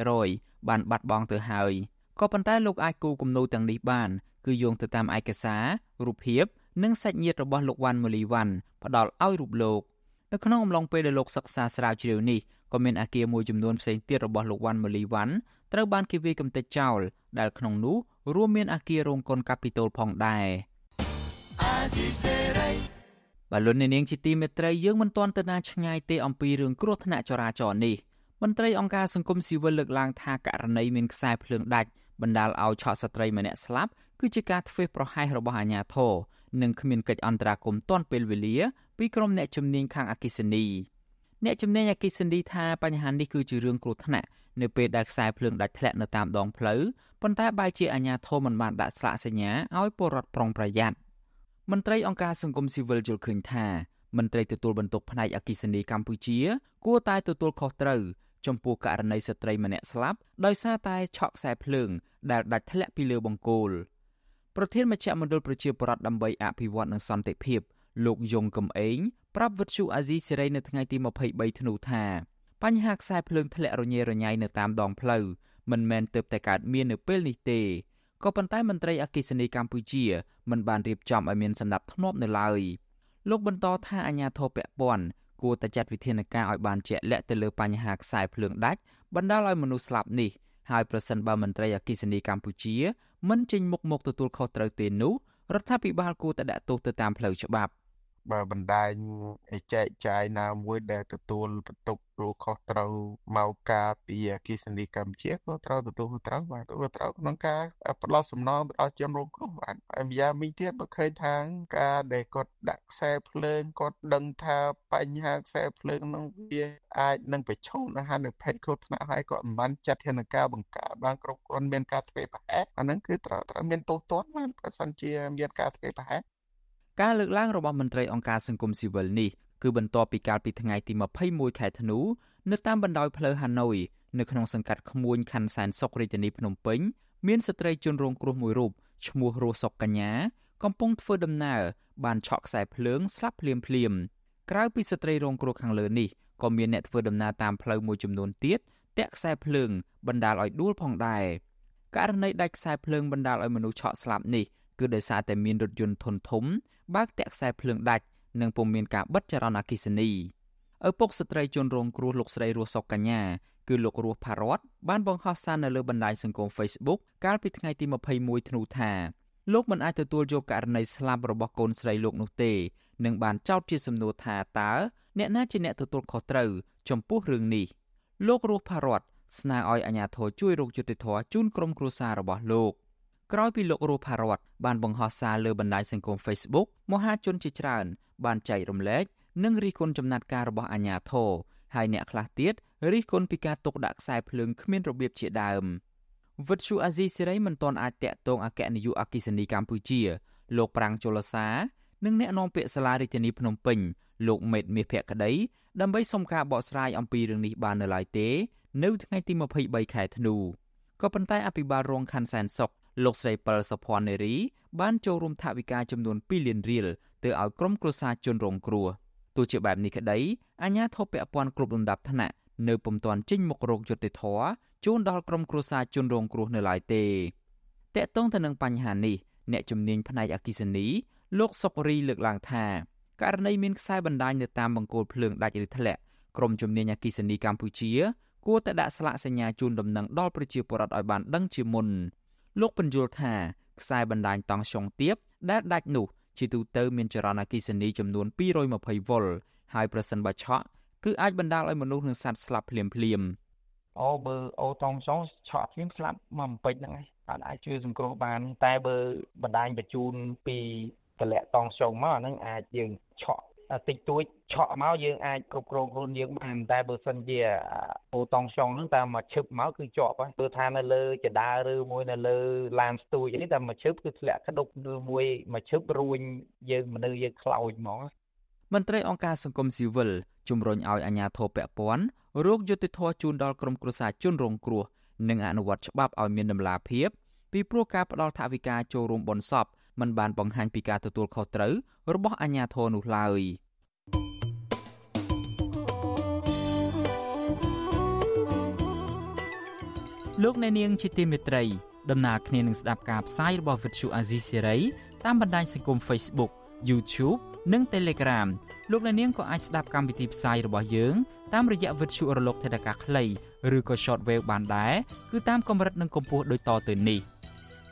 30%បានបាត់បង់ទៅហើយក៏ប៉ុន្តែលោកអាចគូគំនូរទាំងនេះបាន គឺយោងទៅតាមឯកសាររូបភាព និងសាច់ញាតិរបស់លោកវ៉ាន់ម៉ូលីវ៉ាន់ផ្ដល់ឲ្យរូបលោកនៅក្នុងអំឡុងពេលដែលលោកសិក្សាស្រាវជ្រាវនេះក៏មានអគារមួយចំនួនផ្សេងទៀតរបស់លោកវ៉ាន់ម៉ូលីវ៉ាន់ត្រូវបានគេវាយកំទេចចោលដែលក្នុងនោះរួមមានអគាររោងកុនកាពីតូលផងដែរបាឡុននាងជាទីមេត្រីយើងមិនទាន់ទៅណាឆ្ងាយទេអំពីរឿងគ្រោះថ្នាក់ចរាចរណ៍នេះមន្ត្រីអង្គការសង្គមស៊ីវិលលើកឡើងថាករណីមានខ្សែភ្លើងដាច់បណ្ដាលឲ្យឆក់ស្ត្រីម្នាក់ស្លាប់គឺជាការធ្វេសប្រហែសរបស់អាជ្ញាធរ និងគ្មានកិច្ចអន្តរាគមន៍ទាន់ពេលវេលាពីក្រុមអ្នកជំនាញខាងអគិសនីអ្នកជំនាញអគិសនីថាបញ្ហានេះគឺជារឿងគ្រោះថ្នាក់នៅពេលដែលខ្សែភ្លើងដាច់ធ្លាក់នៅតាមដងផ្លូវប៉ុន្តែបែរជាអាជ្ញាធរមិនបានដាក់ស្លាកសញ្ញាឲ្យពលរដ្ឋប្រុងប្រយ័ត្នមន្ត្រីអង្គការសង្គមស៊ីវិលយល់ឃើញថាមន្ត្រីទទួលបន្ទុកផ្នែកអគិសនីកម្ពុជា គួរតែទទួលខុសត្រូវចំពោះករណីស្ត្រីម្នាក់ស្លាប់ដោយសារតែឆក់ខ្សែភ្លើងដែលដាច់ធ្លាក់ពីលើបង្គោល ប្រធានមជ្ឈមណ្ឌលប្រជាប្រដ្ឋដើម្បីអភិវឌ្ឍនិងសន្តិភាពលោកយងកំឯងប្រាប់វិទ្យុអាស៊ីសេរីនៅថ្ងៃទី23ធ្នូថាបញ្ហាខ្សែភ្លើងធ្លាក់រញ៉េរញ៉ៃនៅតាមដងផ្លូវមិនមែនទើបតែកើតមាននៅពេលនេះទេក៏ប៉ុន្តែមន្ត្រីអគិសនីកម្ពុជាមិនបានរៀបចំឲ្យមានសណ្ដាប់ធ្នាប់នៅឡើយលោកបន្តថាអាជ្ញាធរពាក់ព័ន្ធគួរតែចាត់វិធានការឲ្យបានជាក់លាក់ទៅលើបញ្ហាខ្សែភ្លើងដាច់បណ្ដាលឲ្យមនុស្សស្លាប់នេះហើយប្រសិនបើមន្ត្រីអគិសនីកម្ពុជា មិនចេញមុខមកទទួលខុសត្រូវទេនោះរដ្ឋាភិបាលគួរតែដាក់ទោសទៅតាមផ្លូវច្បាប់ បើបណ្ដាញចែកចាយណាមួយដែលទទួលបន្ទុកព្រោះខុសត្រូវមកការពីអគិសនីកម្ពុជាក៏ត្រូវទទួលត្រូវបាទទទួលត្រូវក្នុងការផ្ដោតសំណងទៅដល់ជនរងគ្រោះបាទហើយម្យ៉ាងមីទៀតបើឃើញថាការដែលគាត់ដាក់ខ្សែភ្លើងគាត់ដឹងថាបញ្ហាខ្សែភ្លើងនឹងវាអាចនឹងប្រឈមនឹងហានិភ័យគ្រោះថ្នាក់ហើយគាត់មិនបានចាត់ធានការបង្ការបានគ្រប់គ្រាន់មានការធ្វេសប្រហែសអាហ្នឹងគឺត្រូវត្រូវមានទោសទណ្ឌបាទបើសិនជាមានការធ្វេសប្រហែស ការលើកឡើងរបស់មន្ត្រីអង្គការសង្គមស៊ីវិលនេះគឺបន្ទាប់ពីកាលពីថ្ងៃទី21ខែធ្នូនៅតាមបណ្ដោយផ្លូវហាណូយនៅក្នុងសង្កាត់ក្មួយខណ្ឌសែនសុខរាជធានីភ្នំពេញមានស្ត្រីជនរងគ្រោះមួយរូបឈ្មោះរស់សុកកញ្ញា កំពុងធ្វើដំណើរបានឆក់ខ្សែភ្លើងស្លាប់ភ្លាមភ្លាមក្រៅពីស្ត្រីរងគ្រោះខាងលើនេះក៏មានអ្នកធ្វើដំណើរតាមផ្លូវមួយចំនួនទៀតតាក់ខ្សែភ្លើងបណ្ដាលឲ្យដួលផងដែរករណីដាច់ខ្សែភ្លើងបណ្ដាលឲ្យមនុស្សឆក់ស្លាប់នេះ គឺដោយសារតែមានរថយន្តធុនធំ បើកតាក់ខ្សែភ្លើងដាច់និងពុំមានការបិទចរន្តអគ្គិសនីឪពុកស្ត្រីជនរងគ្រោះលោកស្រីរស់សុកកញ្ញាគឺលោករស់ផារតបានបង្ហោះសារនៅលើបណ្ដាញសង្គម Facebook កាលពីថ្ងៃទី21ធ្នូថាលោកមិនអាចទទួលយកករណីស្លាប់របស់កូនស្រីលោកនោះទេនិងបានចោទជាសំណួរថាតើអ្នកណាជាអ្នកទទួលខុសត្រូវចំពោះរឿងនេះលោករស់ផារតស្នើឲ្យអាជ្ញាធរជួយរកយុត្តិធម៌ជូនក្រុមគ្រួសាររបស់លោក ក្រោយពីលោករស់ផារតបានបង្ហោះសារលើបណ្ដាញសង្គម Facebook មហាជនជាច្រើន បានចែករំលែកនិងរិះគន់ចំណាត់ការរបស់អាជ្ញាធរហើយអ្នកខ្លះទៀតរិះគន់ពីការទុកដាក់ខ្សែភ្លើងគ្មានរបៀបជាដើមវិទ្យុអាស៊ីសេរីមិនទាន់អាចតាក់ទងអគ្គនាយកអគ្គិសនីកម្ពុជា លោកប្រាំងជលសានិងអ្នកនាំពាក្យសាលារាជធានីភ្នំពេញលោកមេតមាសភក្តីដើម្បីសុំការបកស្រាយអំពីរឿងនេះបាននៅឡើយទេ នៅថ្ងៃទី23ខែធ្នូក៏ប៉ុន្តែអភិបាលរងខណ្ឌសែនសុខ លោកស្រីពិលសុភ័ណ្ឌនារី បានចូលរួមថវិកាចំនួន2លានរៀលទៅឲ្យក្រុមគ្រួសារជនរងគ្រោះទោះជាបែបនេះក្តីអាជ្ញាធរពាក់ព័ន្ធគ្រប់លំដាប់ថ្នាក់នៅពុំទាន់ចេញមុខរោគយុត្តិធម៌ជូនដល់ក្រុមគ្រួសារជនរងគ្រោះនៅឡើយទេតកតងទៅនឹងបញ្ហានេះអ្នកជំនាញផ្នែកអគិសនីលោកសុករីលើកឡើងថាករណីមានខ្សែបណ្ដាញនៅតាមបង្គោលភ្លើងដាច់ឬធ្លាក់ក្រុមជំនាញអគិសនីកម្ពុជា គួរតែដាក់ស្លាកសញ្ញាជូនដំណឹងដល់ប្រជាពលរដ្ឋឲ្យបានដឹងជាមុន លោកបញ្យល់ថាខ្សែបណ្ដាញតង់សុងទៀបដែលដាច់នោះជាទូទៅមានចរន្តអគិសនីចំនួន220វ៉ុលហើយប្រសិនបើឆក់គឺអាចបណ្ដាលឲ្យមនុស្សនិងសត្វស្លាប់ភ្លាមភ្លាមអូបើអូតង់សុងឆក់ភ្លាមស្លាប់មកបំពេចហ្នឹងឯងអាចអាចជួយសង្គ្រោះបាន តែបើបណ្ដាញបញ្ជូនពីតម្លាក់តង់សុងមកអាហ្នឹងអាចយើងឆក់ តិចតួចឆក់មកយើងអាចគ្រប់គ្រងខ្លួនយើងបានតែបើសិនជាអូតង់ចុងហ្នឹងតាមមកឈឹបមកគឺជាប់ហើយព្រោះថានៅលើចដាឬមួយនៅលើឡានស្ទួយនេះតែមកឈឹបគឺធ្លាក់ក្តុកឬមួយមកឈឹបរួញយើងមនុស្សយើងខ្លោចហ្មងមន្ត្រីអង្គការសង្គមស៊ីវិលជំរុញឲ្យអាជ្ញាធរពាក់ព័ន្ធរោគយុតិធធជូនដល់ក្រុមគ្រួសារជនរងគ្រោះនិងអនុវត្តច្បាប់ឲ្យមានដំណាភាពពីព្រោះការផ្ដល់ថវិកាចូលរួមបុណ្យសព មិនបានបង្ហាញពីការទទួលខុសត្រូវរបស់អាជ្ញាធរនោះឡើយលោកអ្នកនាងជាទីមេត្រីដំណើរគ្នានឹងស្ដាប់ការផ្សាយរបស់ Vuthu Azizi Serai តាមបណ្ដាញសង្គម Facebook YouTube និង Telegram លោកអ្នកនាងក៏អាចស្ដាប់កម្មវិធីផ្សាយរបស់យើងតាមរយៈវិទ្យុរលកថេដាកាខ្លីឬក៏ Shortwave បានដែរគឺតាមកម្រិតនិងកម្ពស់ដូចតទៅនេះ។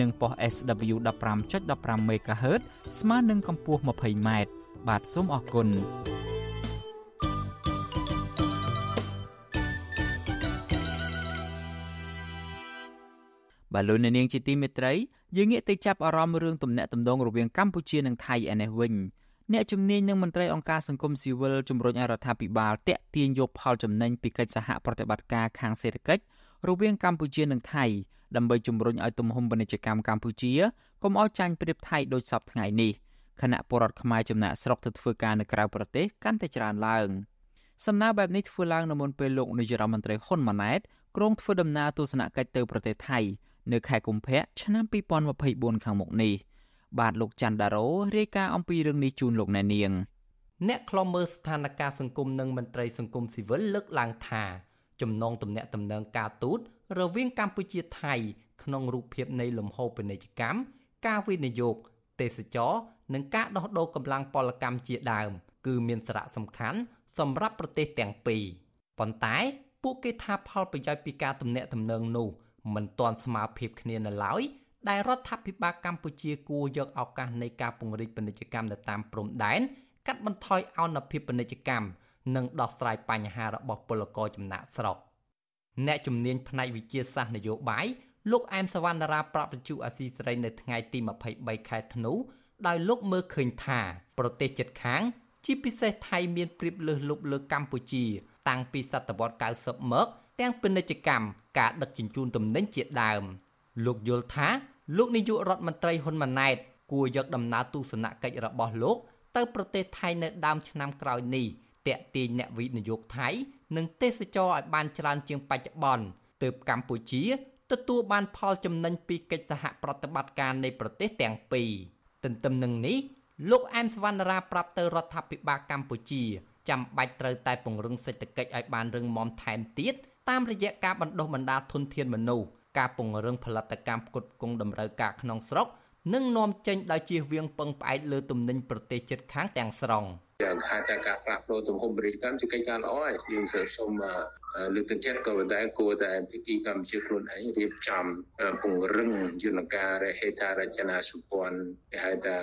និងប៉ុស SW 15.15 MHz ស្មើនឹងកម្ពស់ 20m បាទសូមអរគុណបាទលោកអ្នកនាងជាទីមេត្រីយើងងាកទៅចាប់អារម្មណ៍រឿងទំនាក់ទំនងរវាងកម្ពុជានិងថៃឯនេះវិញអ្នកជំនាញនិងមន្ត្រីអង្គការសង្គមស៊ីវិលជំរុញឲ្យរដ្ឋាភិបាលតាក់ទាញយកផលចំណេញពីកិច្ចសហប្រតិបត្តិការខាងសេដ្ឋកិច្ចរវាងកម្ពុជានិងថៃ ដើម្បីជំរុញឲ្យទំហំពាណិជ្ជកម្មកម្ពុជាកុំឲ្យចាញ់ប្រៀបថៃដោយសពថ្ងៃនេះគណៈពលរដ្ឋខ្មែរចំណាក់ស្រុកទៅធ្វើការនៅក្រៅប្រទេសកាន់តែច្រើនឡើងសំណើបែបនេះធ្វើឡើងនៅមុនពេលលោកនាយរដ្ឋមន្ត្រីហ៊ុនម៉ាណែតក្រុងធ្វើដំណើរទស្សនកិច្ចទៅប្រទេសថៃនៅខែកុម្ភៈឆ្នាំ2024ខាងមុខនេះបាទលោកច័ន្ទដារ៉ូរាយការណ៍អំពីរឿងនេះជូនលោកអ្នកនាងអ្នកខ្លំមើលស្ថានភាពសង្គមនិងមន្ត្រីសង្គមស៊ីវិលលើកឡើងថាចំណងទំនាក់ទំនងការទូត រវាងកម្ពុជាថៃក្នុងរូបភាពនៃលំហូរពាណិជ្ជកម្មការវិនិយោគទេសចរនិងការដោះដូរកម្លាំងពលកម្មជាដើម គឺមានសារៈសំខាន់សម្រាប់ប្រទេសទាំងពីរប៉ុន្តែពួកគេថាផលប្រយោជន៍ពីការទំនាក់ទំនងនោះមិនទាន់ស្មើភាពគ្នានៅឡើយដែលរដ្ឋាភិបាលកម្ពុជាគួរយកឱកាសនៃការពង្រីកពាណិជ្ជកម្មនៅតាមព្រំដែនកាត់បន្ថយអនុភាពពាណិជ្ជកម្មនិងដោះស្រាយបញ្ហារបស់ពលករចំណាក់ស្រុក។ អ្នកជំនាញផ្នែកវិទ្យាសាស្ត្រនយោបាយលោកអែមសវណ្ណារាប្រាប់វិទ្យុអាស៊ីសេរីនៅថ្ងៃទី23ខែធ្នូដោយលោកមើលឃើញថា ប្រទេសជិតខាង ជាពិសេសថៃមានព្រៀបលើសលប់លើកម្ពុជា តាំងពីសតវត្ស90មក ទាំងពាណិជ្ជកម្មការដឹកជញ្ជូនទំនិញជាដើម លោកយល់ថាលោកនាយករដ្ឋមន្ត្រីហ៊ុនម៉ាណែត គួរយកដំណើរទស្សនកិច្ចរបស់លោក ទៅប្រទេសថៃនៅដើមឆ្នាំក្រោយនេះតាក់ទាញអ្នកវិនិយោគថៃ និងទេសចរឲ្យបានច្រើនជាងបច្ចុប្បន្នទើបកម្ពុជាទទួលបានផលចំណេញពីកិច្ចសហប្រតិបត្តិការនៃប្រទេសទាំងពីរទន្ទឹមនឹងនេះលោកអែមសវណ្ណរាប្រាប់ទៅរដ្ឋាភិបាលកម្ពុជាចាំបាច់ត្រូវតែពង្រឹងសេដ្ឋកិច្ចឲ្យបានរឹងមាំថែមទៀតតាមរយៈការបណ្ដុះបណ្ដាលធនធានមនុស្សការពង្រឹងផលិតកម្មផ្គត់ផ្គង់តម្រូវការក្នុងស្រុក និងនាំចេញដោយជៀសវាងពឹងផ្អែកលើទំនិញប្រទេសជិតខាងទាំងស្រុងយ៉ាងថាតែការផ្លាស់ប្ដូរទំហំពាណិជ្ជកម្មជាកិច្ចការល្អហើយយើងសូមលើកទឹកចិត្តក៏ប៉ុន្តែគួរតែភាគីកម្ពុជាខ្លួនឯងរៀបចំពង្រឹងយន្តការហេដ្ឋារចនាសម្ព័ន្ធគេហៅថា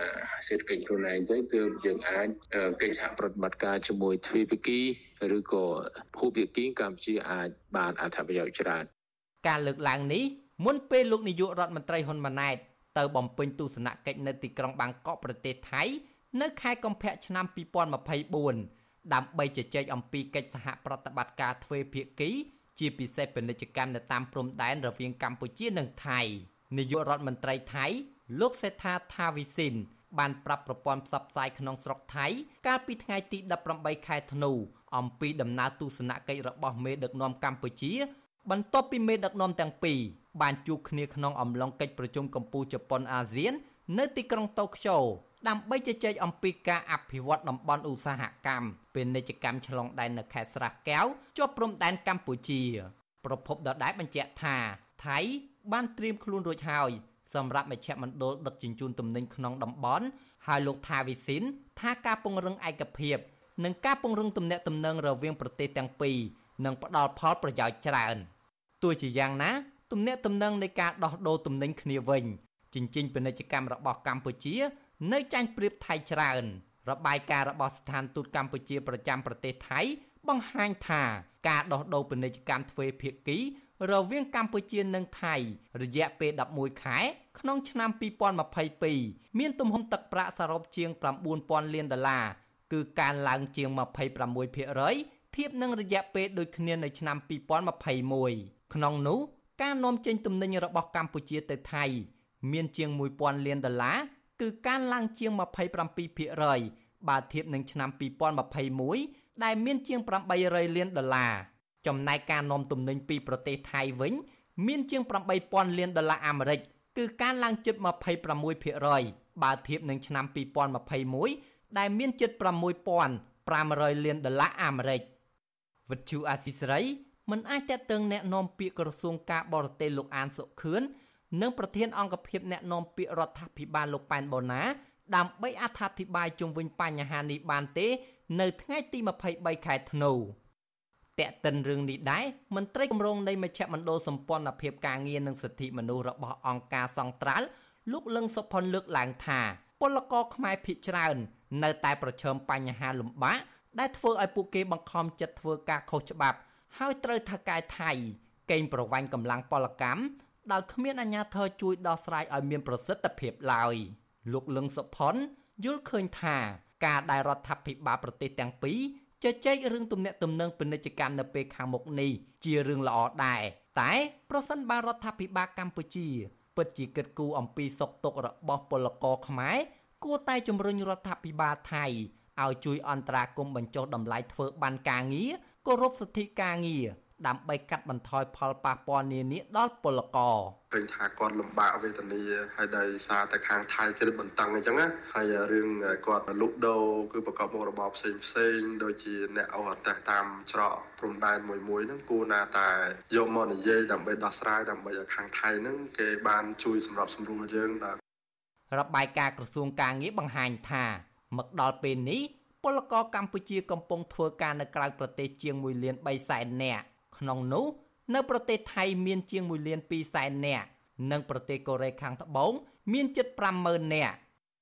សេដ្ឋកិច្ចខ្លួនឯងទៅគឺយើងអាចកិច្ចសហប្រតិបត្តិការជាមួយទ្វេភាគីឬក៏ភូភាគីកម្ពុជាអាចបានអត្ថប្រយោជន៍ច្រើនការលើកឡើងនេះមុនពេលលោកនាយករដ្ឋមន្ត្រីហ៊ុនម៉ាណែត ទៅបំពេញទស្សនកិច្ចនៅទីក្រុងបាងកកប្រទេសថៃ នៅខែកុម្ភៈឆ្នាំ2024ដើម្បីជជែកអំពីកិច្ចសហប្រតិបត្តិការទ្វេភាគី ជាពិសេសពាណិជ្ជកម្មនៅតាមព្រំដែនរវាងកម្ពុជានិងថៃនាយករដ្ឋមន្ត្រីថៃ លោកសេដ្ឋាថាវិសិនបានប្រាប់ប្រព័ន្ធផ្សព្វផ្សាយក្នុងស្រុកថៃ កាលពីថ្ងៃទី18ខែធ្នូអំពីដំណើរទស្សនកិច្ចរបស់មេដឹកនាំកម្ពុជា បន្ទាប់ពីមេដឹកនាំទាំងពីរបានជួបគ្នាក្នុងអំឡុងកិច្ចប្រជុំកម្ពុជាជប៉ុនអាស៊ាន នៅទីក្រុងតូក្យូដើម្បីជជែកអំពីការអភិវឌ្ឍតំបន់ឧស្សាហកម្មពាណិជ្ជកម្មឆ្លងដែននៅខេត្តស្រះកែវជាប់ព្រំដែនកម្ពុជា ប្រពន្ធដដែលបញ្ជាក់ថាថៃបានត្រៀមខ្លួនរួចហើយសម្រាប់មជ្ឈមណ្ឌលដឹកជញ្ជូនទំនិញក្នុងតំបន់ហើយលោកថាវិសិនថាការពង្រឹងឯកភាព និងការពង្រឹងទំនាក់ទំនងរវាងប្រទេសទាំងពីរ នឹងផ្ដល់ផលប្រយោជន៍ច្រើនទោះជាយ៉ាងណាទំនាក់ទំនងនៃការដោះដូរទំនិញគ្នាវិញជញ្ជីងពាណិជ្ជកម្មរបស់កម្ពុជា នៅចាញ់ប្រៀបថៃច្រើន របាយការណ៍របស់ស្ថានទូតកម្ពុជាប្រចាំប្រទេសថៃ បង្ហាញថាការដោះដូរពាណិជ្ជកម្មទ្វេភាគីរវាងកម្ពុជានិងថៃ រយៈពេល11ខែ ក្នុងឆ្នាំ2022មានទំហំទឹកប្រាក់សរុបជាង9000លានដុល្លារគឺកើនឡើងជាង26% ធៀបនឹងរយៈពេលដូចគ្នានៅឆ្នាំ2021ក្នុងនោះការនាំចេញទំនិញរបស់កម្ពុជាទៅថៃ មានជាង1000លានដុល្លារគឺកើនឡើងជាង27%បើធៀបនឹងឆ្នាំ2021ដែលមានជាង800លានដុល្លារចំណែកការនាំទំនិញពីប្រទេសថៃវិញ មានជាង8000លានដុល្លារអាមេរិកគឺកើនឡើងជិត26%បើធៀបនឹងឆ្នាំ2021ដែលមានជិត6500លានដុល្លារអាមេរិក វិទ្យុអាស៊ីសេរីមិនអាចតេតឹងแนะនាំពាក្យក្រសួងការបរទេសលោកអានសុខឿននិងប្រធានអង្គភិបអ្នកណែនាំពាក្យរដ្ឋាភិបាលលោកប៉ែនបូណាដើម្បីអត្ថាធិប្បាយជុំវិញបញ្ហានេះបានទេ នៅថ្ងៃទី23ខែធ្នូតែកតិនរឿងនេះដែរមន្ត្រីគម្រោងនៃមជ្ឈមណ្ឌលសម្ព័ន្ធភាពការងារនិងសិទ្ធិមនុស្សរបស់អង្គការសង្ត្រាល់លោកលឹងសុផុនលើកឡើងថាពលករខ្មែរភៀសច្រើន នៅតែប្រឈមបញ្ហាលំបាក ដែលធ្វើឲ្យពួកគេបង្ខំចិត្តធ្វើការខុសច្បាប់ ហើយត្រូវថៅកែថៃកេងប្រវ័ញ្ចកម្លាំងពលកម្មដោយគ្មានអាជ្ញាធរជួយដោះស្រាយឲ្យមានប្រសិទ្ធភាពឡើយលោកលឹងសុផុនយល់ឃើញថាការដែលរដ្ឋាភិបាលប្រទេសទាំងពីរជជែករឿងទំនាក់ទំនងពាណិជ្ជកម្មនៅពេលខាងមុខនេះជារឿងល្អដែរតែប្រសិនបើរដ្ឋាភិបាលកម្ពុជាពិតជាគិតគូរអំពីសុខទុក្ខរបស់ពលករខ្មែរគួរតែជំរុញរដ្ឋាភិបាលថៃ ឲ្យជួយអន្តរាគមន៍បញ្ចុះតម្លៃធ្វើបានការងារគោរពសិទ្ធិការងារដើម្បីកាត់បន្ថយផលប៉ះពាល់នានាដល់ពលករឃើញថាគាត់លំបាកវេទនាហើយដោយសារតែខាងថៃគេបន្តឹងអញ្ចឹងណាហើយរឿងគាត់លុកដូរគឺប្រកបមុខរបរផ្សេងផ្សេងដូចជាអ្នកអូអតេសតាមច្រកព្រំដែនមួយមួយហ្នឹងគួរណាតែយកមកនិយាយដើម្បីដោះស្រាយដើម្បីឲ្យខាងថៃហ្នឹងគេបានជួយសម្របសម្រួលយើងដល់របាយការណ៍ក្រសួងការងារបង្ហាញថា មកដល់ពេលនេះពលករកម្ពុជាកំពុងធ្វើការនៅក្រៅប្រទេសជាង1លាន3សែននាក់ក្នុងនោះនៅប្រទេសថៃមានជាង1លាន2សែននាក់និងប្រទេសកូរ៉េខាងត្បូងមានជិត50000នាក់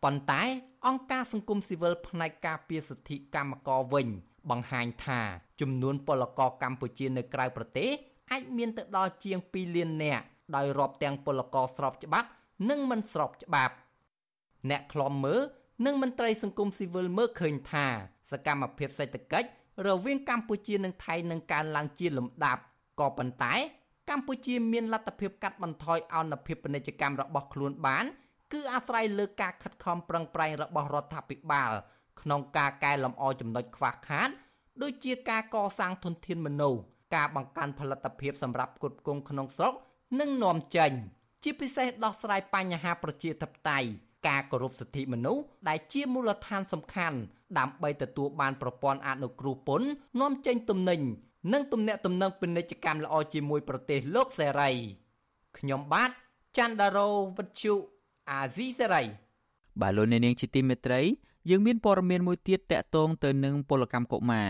ប៉ុន្តែអង្គការសង្គមស៊ីវិលផ្នែកការពារសិទ្ធិកម្មករវិញ បង្ហាញថាចំនួនពលករកម្ពុជានៅក្រៅប្រទេសអាចមានទៅដល់ជាង2លាននាក់ដោយរាប់ទាំងពលករស្របច្បាប់ និងមិនស្របច្បាប់ អ្នកខ្លំមើល និងមន្ត្រីសង្គមស៊ីវិលមើលឃើញថាសកម្មភាពសេដ្ឋកិច្ចរវាងកម្ពុជានិងថៃនឹងកើនឡើងជាលំដាប់ក៏ប៉ុន្តែកម្ពុជាមានលទ្ធភាពកាត់បន្ថយអនុភាពពាណិជ្ជកម្មរបស់ខ្លួនបាន គឺអាស្រ័យលើការខិតខំប្រឹងប្រែងរបស់រដ្ឋាភិបាល ក្នុងការកែលម្អចំណុចខ្វះខាតដូចជាការកសាងធនធានមនុស្សការបង្កើនផលិតភាពសម្រាប់ផ្គត់ផ្គង់ក្នុងស្រុក និងនាំចេញជាពិសេសដោះស្រាយបញ្ហាប្រជាធិបតេយ្យ ការគោរពសិទ្ធិមនុស្សដែលជាមូលដ្ឋានសំខាន់ដើម្បីទទួលបានប្រព័ន្ធអនុគ្រោះពន្ធនាំចេញទំនិញនិងទំនាក់ទំនងពាណិជ្ជកម្មល្អជាមួយប្រទេសលោកសេរីខ្ញុំបាទច័ន្ទដារោវិទ្យុអាស៊ីសេរីបាទលោកអ្នកនាងជាទីមេត្រីយើងមានព័ត៌មានមួយទៀតតកតងទៅនឹងពលកម្មកុមារ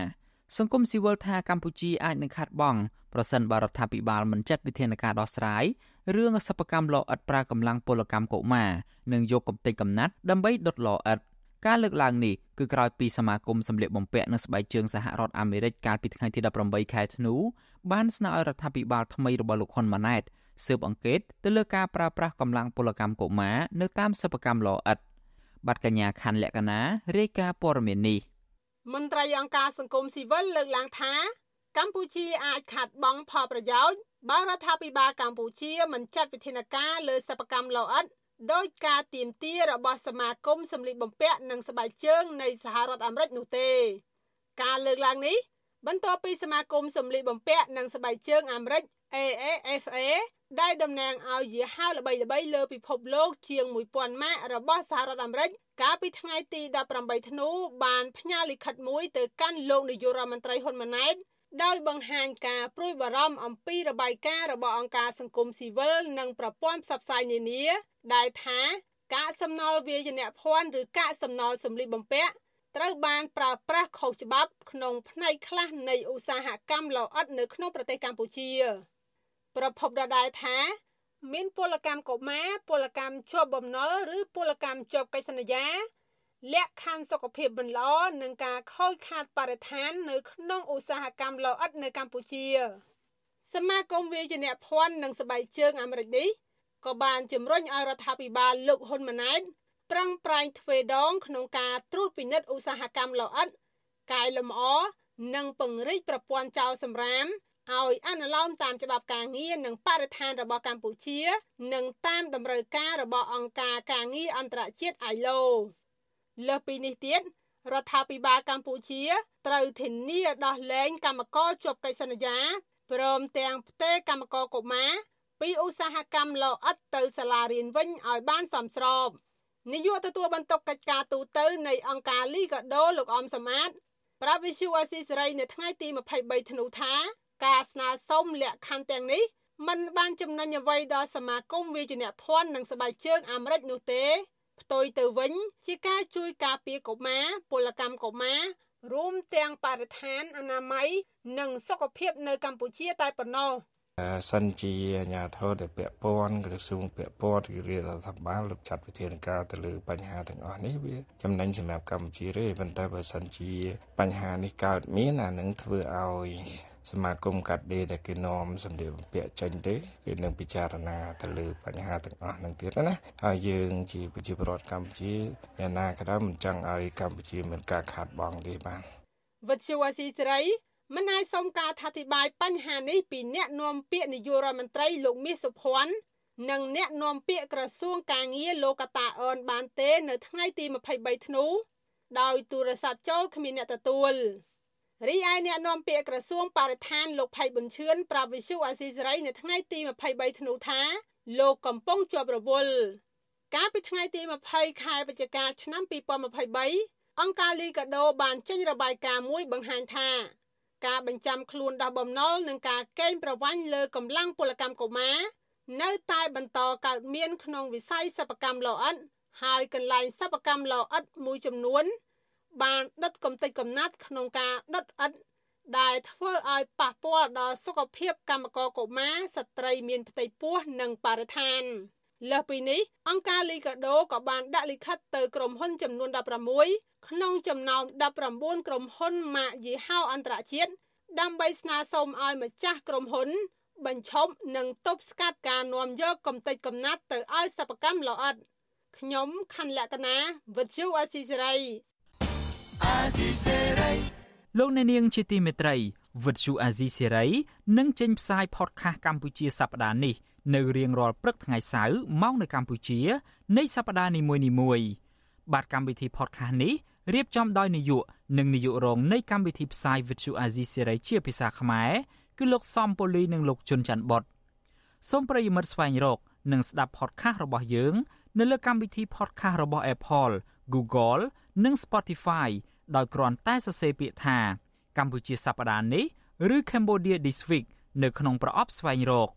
សង្គមស៊ីវិលថាកម្ពុជាអាចនឹងខាត់បងប្រសិនបើរដ្ឋាភិបាលមិនចាត់វិធានការដោះស្រាយរឿងសិប្បកម្មលោអិតប្រើកម្លាំងពលកម្មកុមារនិងយកកំទេចកំណាត់ដើម្បីដុតលោអិតការលើកឡើងនេះគឺក្រោយពីសមាគមសម្លៀកបំពាក់និងស្បែកជើងសហរដ្ឋអាមេរិកកាលពីថ្ងៃទី18ខែធ្នូបានស្នើឲ្យរដ្ឋាភិបាលថ្មីរបស់លោកហ៊ុនម៉ាណែតស៊ើបអង្កេតទៅលើការប្រើប្រាស់កម្លាំងពលកម្មកុមារនៅតាមសិប្បកម្មលោអិតបាត់កញ្ញាខាន់លក្ខណារាយការណ៍ព័ត៌មាននេះ មន្ត្រីអង្គការសង្គមស៊ីវិលលើកឡើងថា កម្ពុជាអាចខាត់បងផលប្រយោជន៍បើរដ្ឋាភិបាលកម្ពុជាមិនចាត់វិធានការលើសិប្បកម្មលោអិតដោយការទៀមទារបស់សមាគមសម្លៀកបំពាក់និងស្បែកជើងនៃសហរដ្ឋអាមេរិកនោះទេ ការលើកឡើងនេះ បន្ទាប់ពីសមាគមសម្លៀកបំពាក់និងស្បែកជើងអាមេរិក AAFA ដែលតំណាងឲ្យយីហោល្បីៗលើពិភពលោកជាង1000ម៉ាករបស់សហរដ្ឋអាមេរិកកាលពីថ្ងៃទី18ធ្នូបានផ្ញើលិខិតមួយទៅកាន់លោកនាយករដ្ឋមន្ត្រីហ៊ុនម៉ាណែតដោយបង្ហាញការព្រួយបារម្ភអំពីរបាយការណ៍របស់អង្គការសង្គមស៊ីវិលនិងប្រព័ន្ធផ្សព្វផ្សាយនានាដែលថាកាកសំណល់វាយនភ័ណ្ឌឬកាកសំណល់សម្លៀកបំពាក់ ត្រូវបានប្រើប្រាស់ខុសច្បាប់ក្នុងផ្នែកខ្លះនៃឧស្សាហកម្មលោអិតនៅក្នុងប្រទេសកម្ពុជា ប្រភពដដែលថាមានពលកម្មកុមារពលកម្មជាប់បំណុលឬពលកម្មជាប់កិច្ចសន្យាលក្ខខណ្ឌសុខភាពមិនល្អនិងការខូចខាតបរិស្ថាននៅក្នុងឧស្សាហកម្មលោអិតនៅកម្ពុជា សមាគមវាយនភ័ណ្ឌនិងស្បែកជើងអាមេរិកនេះក៏បានជំរុញឲ្យរដ្ឋាភិបាលលោកហ៊ុនម៉ាណែត ប្រឹងប្រែងទ្វេដងក្នុងការត្រួតពិនិត្យឧស្សាហកម្មលោអិតកែលម្អនិងពង្រីកប្រព័ន្ធចោលសម្រាមឲ្យអនុលោមតាមច្បាប់ការងារនិងបរិស្ថានរបស់កម្ពុជា និងតាមតម្រូវការរបស់អង្គការការងារអន្តរជាតិ ILO លើសពីនេះទៀតរដ្ឋាភិបាលកម្ពុជាត្រូវធានាដោះលែងកម្មករជាប់កិច្ចសន្យាព្រមទាំងផ្ទេរកម្មករកុមារពីឧស្សាហកម្មលោអិតទៅសាលារៀនវិញឲ្យបានសមស្រប នាយកទទួលបន្ទុកកិច្ចការទូតនៃអង្គការលីកាដូលោកអមសមាតប្រាប់វិសុអស៊ីសេរីនៅថ្ងៃទី23ធ្នូថា ការស្នើសុំលក្ខខណ្ឌទាំងនេះมันបានចំណេញអ្វីដល់សមាគមវិជ្ជាភ័ណ្ឌនិងស្បែកជើងអាមេរិកនោះទេផ្ទុយទៅវិញជាការជួយការពារកុមារពលកម្មកុមាររួមទាំងបរិស្ថានអនាម័យនិងសុខភាពនៅកម្ពុជាតែប៉ុណ្ណោះ សិនជាអាជ្ញាធរដែលពាក់ព័ន្ធក្រសួងពាក់ព័ន្ធឬរាជរដ្ឋាភិបាលលោកចាត់វិធានការទៅលើបញ្ហាទាំងអស់នេះវាចំណេញសម្រាប់កម្ពុជាទេប៉ុន្តែបើសិនជាបញ្ហានេះកើតមានអានឹងធ្វើឲ្យសមាគមកាត់ដេរដែលគេនាំសម្ភារបំពាក់ចេញទេគេនឹងពិចារណាទៅលើបញ្ហាទាំងអស់ហ្នឹងទៀតណាហើយយើងជាប្រជាពលរដ្ឋកម្ពុជាអ្នកណាក៏ដោយមិនចង់ឲ្យកម្ពុជាមានការខាតបង់ទេបាទវិទ្យុអាស៊ីសេរី មិនអាចសុំការថាធិប្បាយបញ្ហានេះពីអ្នកនាំពាក្យនាយករដ្ឋមន្ត្រីលោកមាសសុភ័ណ្ឌនិងអ្នកនាំពាក្យក្រសួងកាងារលោកកតាអនបានទេនៅថ្ងៃទី23ធ្នូដោយទូរស័ព្ទចូលគ្មានអ្នកទទួលរីឯអ្នកនាំពាក្យក្រសួងបរិស្ថានលោកផៃប៊ុនឈឿនប្រាប់វិសុអាស៊ីសេរីនៅថ្ងៃទី23ធ្នូថាលោកកំពុងជាប់រវល់កាលពីថ្ងៃទី20ខែវិច្ឆិកាឆ្នាំ2023អង្គការលីកាដូបានចេញរបាយការណ៍មួយបង្ហាញថា ការបញ្ចាំខ្លួនដោះបំណុលនិងការកេងប្រវ័ញ្ចលើកម្លាំងពលកម្មកុមារនៅតែបន្តកើតមានក្នុងវិស័យសិប្បកម្មលោអិតហើយកន្លែងសិប្បកម្មលោអិតមួយចំនួន បានដុតកំទេចកំណាត់ក្នុងការដុតឥដ្ឋដែលធ្វើឲ្យប៉ះពាល់ដល់សុខភាពកម្មករកុមារស្ត្រីមានផ្ទៃពោះនិងបរិស្ថាន លើសពីនេះអង្គការលីកាដូក៏បានដាក់លិខិតទៅក្រុមហ៊ុនចំនួន16ក្នុងចំណោម19ក្រុមហ៊ុនម៉ាកយីហោអន្តរជាតិដើម្បីស្នើសុំឲ្យម្ចាស់ក្រុមហ៊ុន បញ្ឈប់និងទប់ស្កាត់ការនាំយកកំទេចកំណាត់ទៅឲ្យសិប្បកម្មល្អិតខ្ញុំខណ្ឌលក្ខណាវិទ្យុអេស៊ីសេរីលោកអ្នកនាងជាទីមេត្រីវិទ្យុអាស៊ីសេរីនឹងចេញផ្សាយផតខាសកម្ពុជាសប្តាហ៍នេះ នៅរៀងរាល់ព្រឹកថ្ងៃសៅរ៍ម៉ោងនៅកម្ពុជា នៃសប្តាហ៍នីមួយៗបាទកម្មវិធីផតខាសនេះរៀបចំដោយនាយកនិងនាយករងនៃកម្មវិធីផ្សាយវិទ្យុអាស៊ីសេរីជាភាសាខ្មែរគឺលោកសំពូលីនិងលោកជុនច័ន្ទបតសូមប្រិយមិត្តស្វែងរក និងស្ដាប់ podcast របស់យើង នៅលើកម្មវិធី podcast របស់ Apple, Google និង Spotify ដោយគ្រាន់តែសរសេរពាក្យថា កម្ពុជាសប្តាហ៍នេះឬ Cambodia This Week នៅក្នុងប្រអប់ស្វែងរក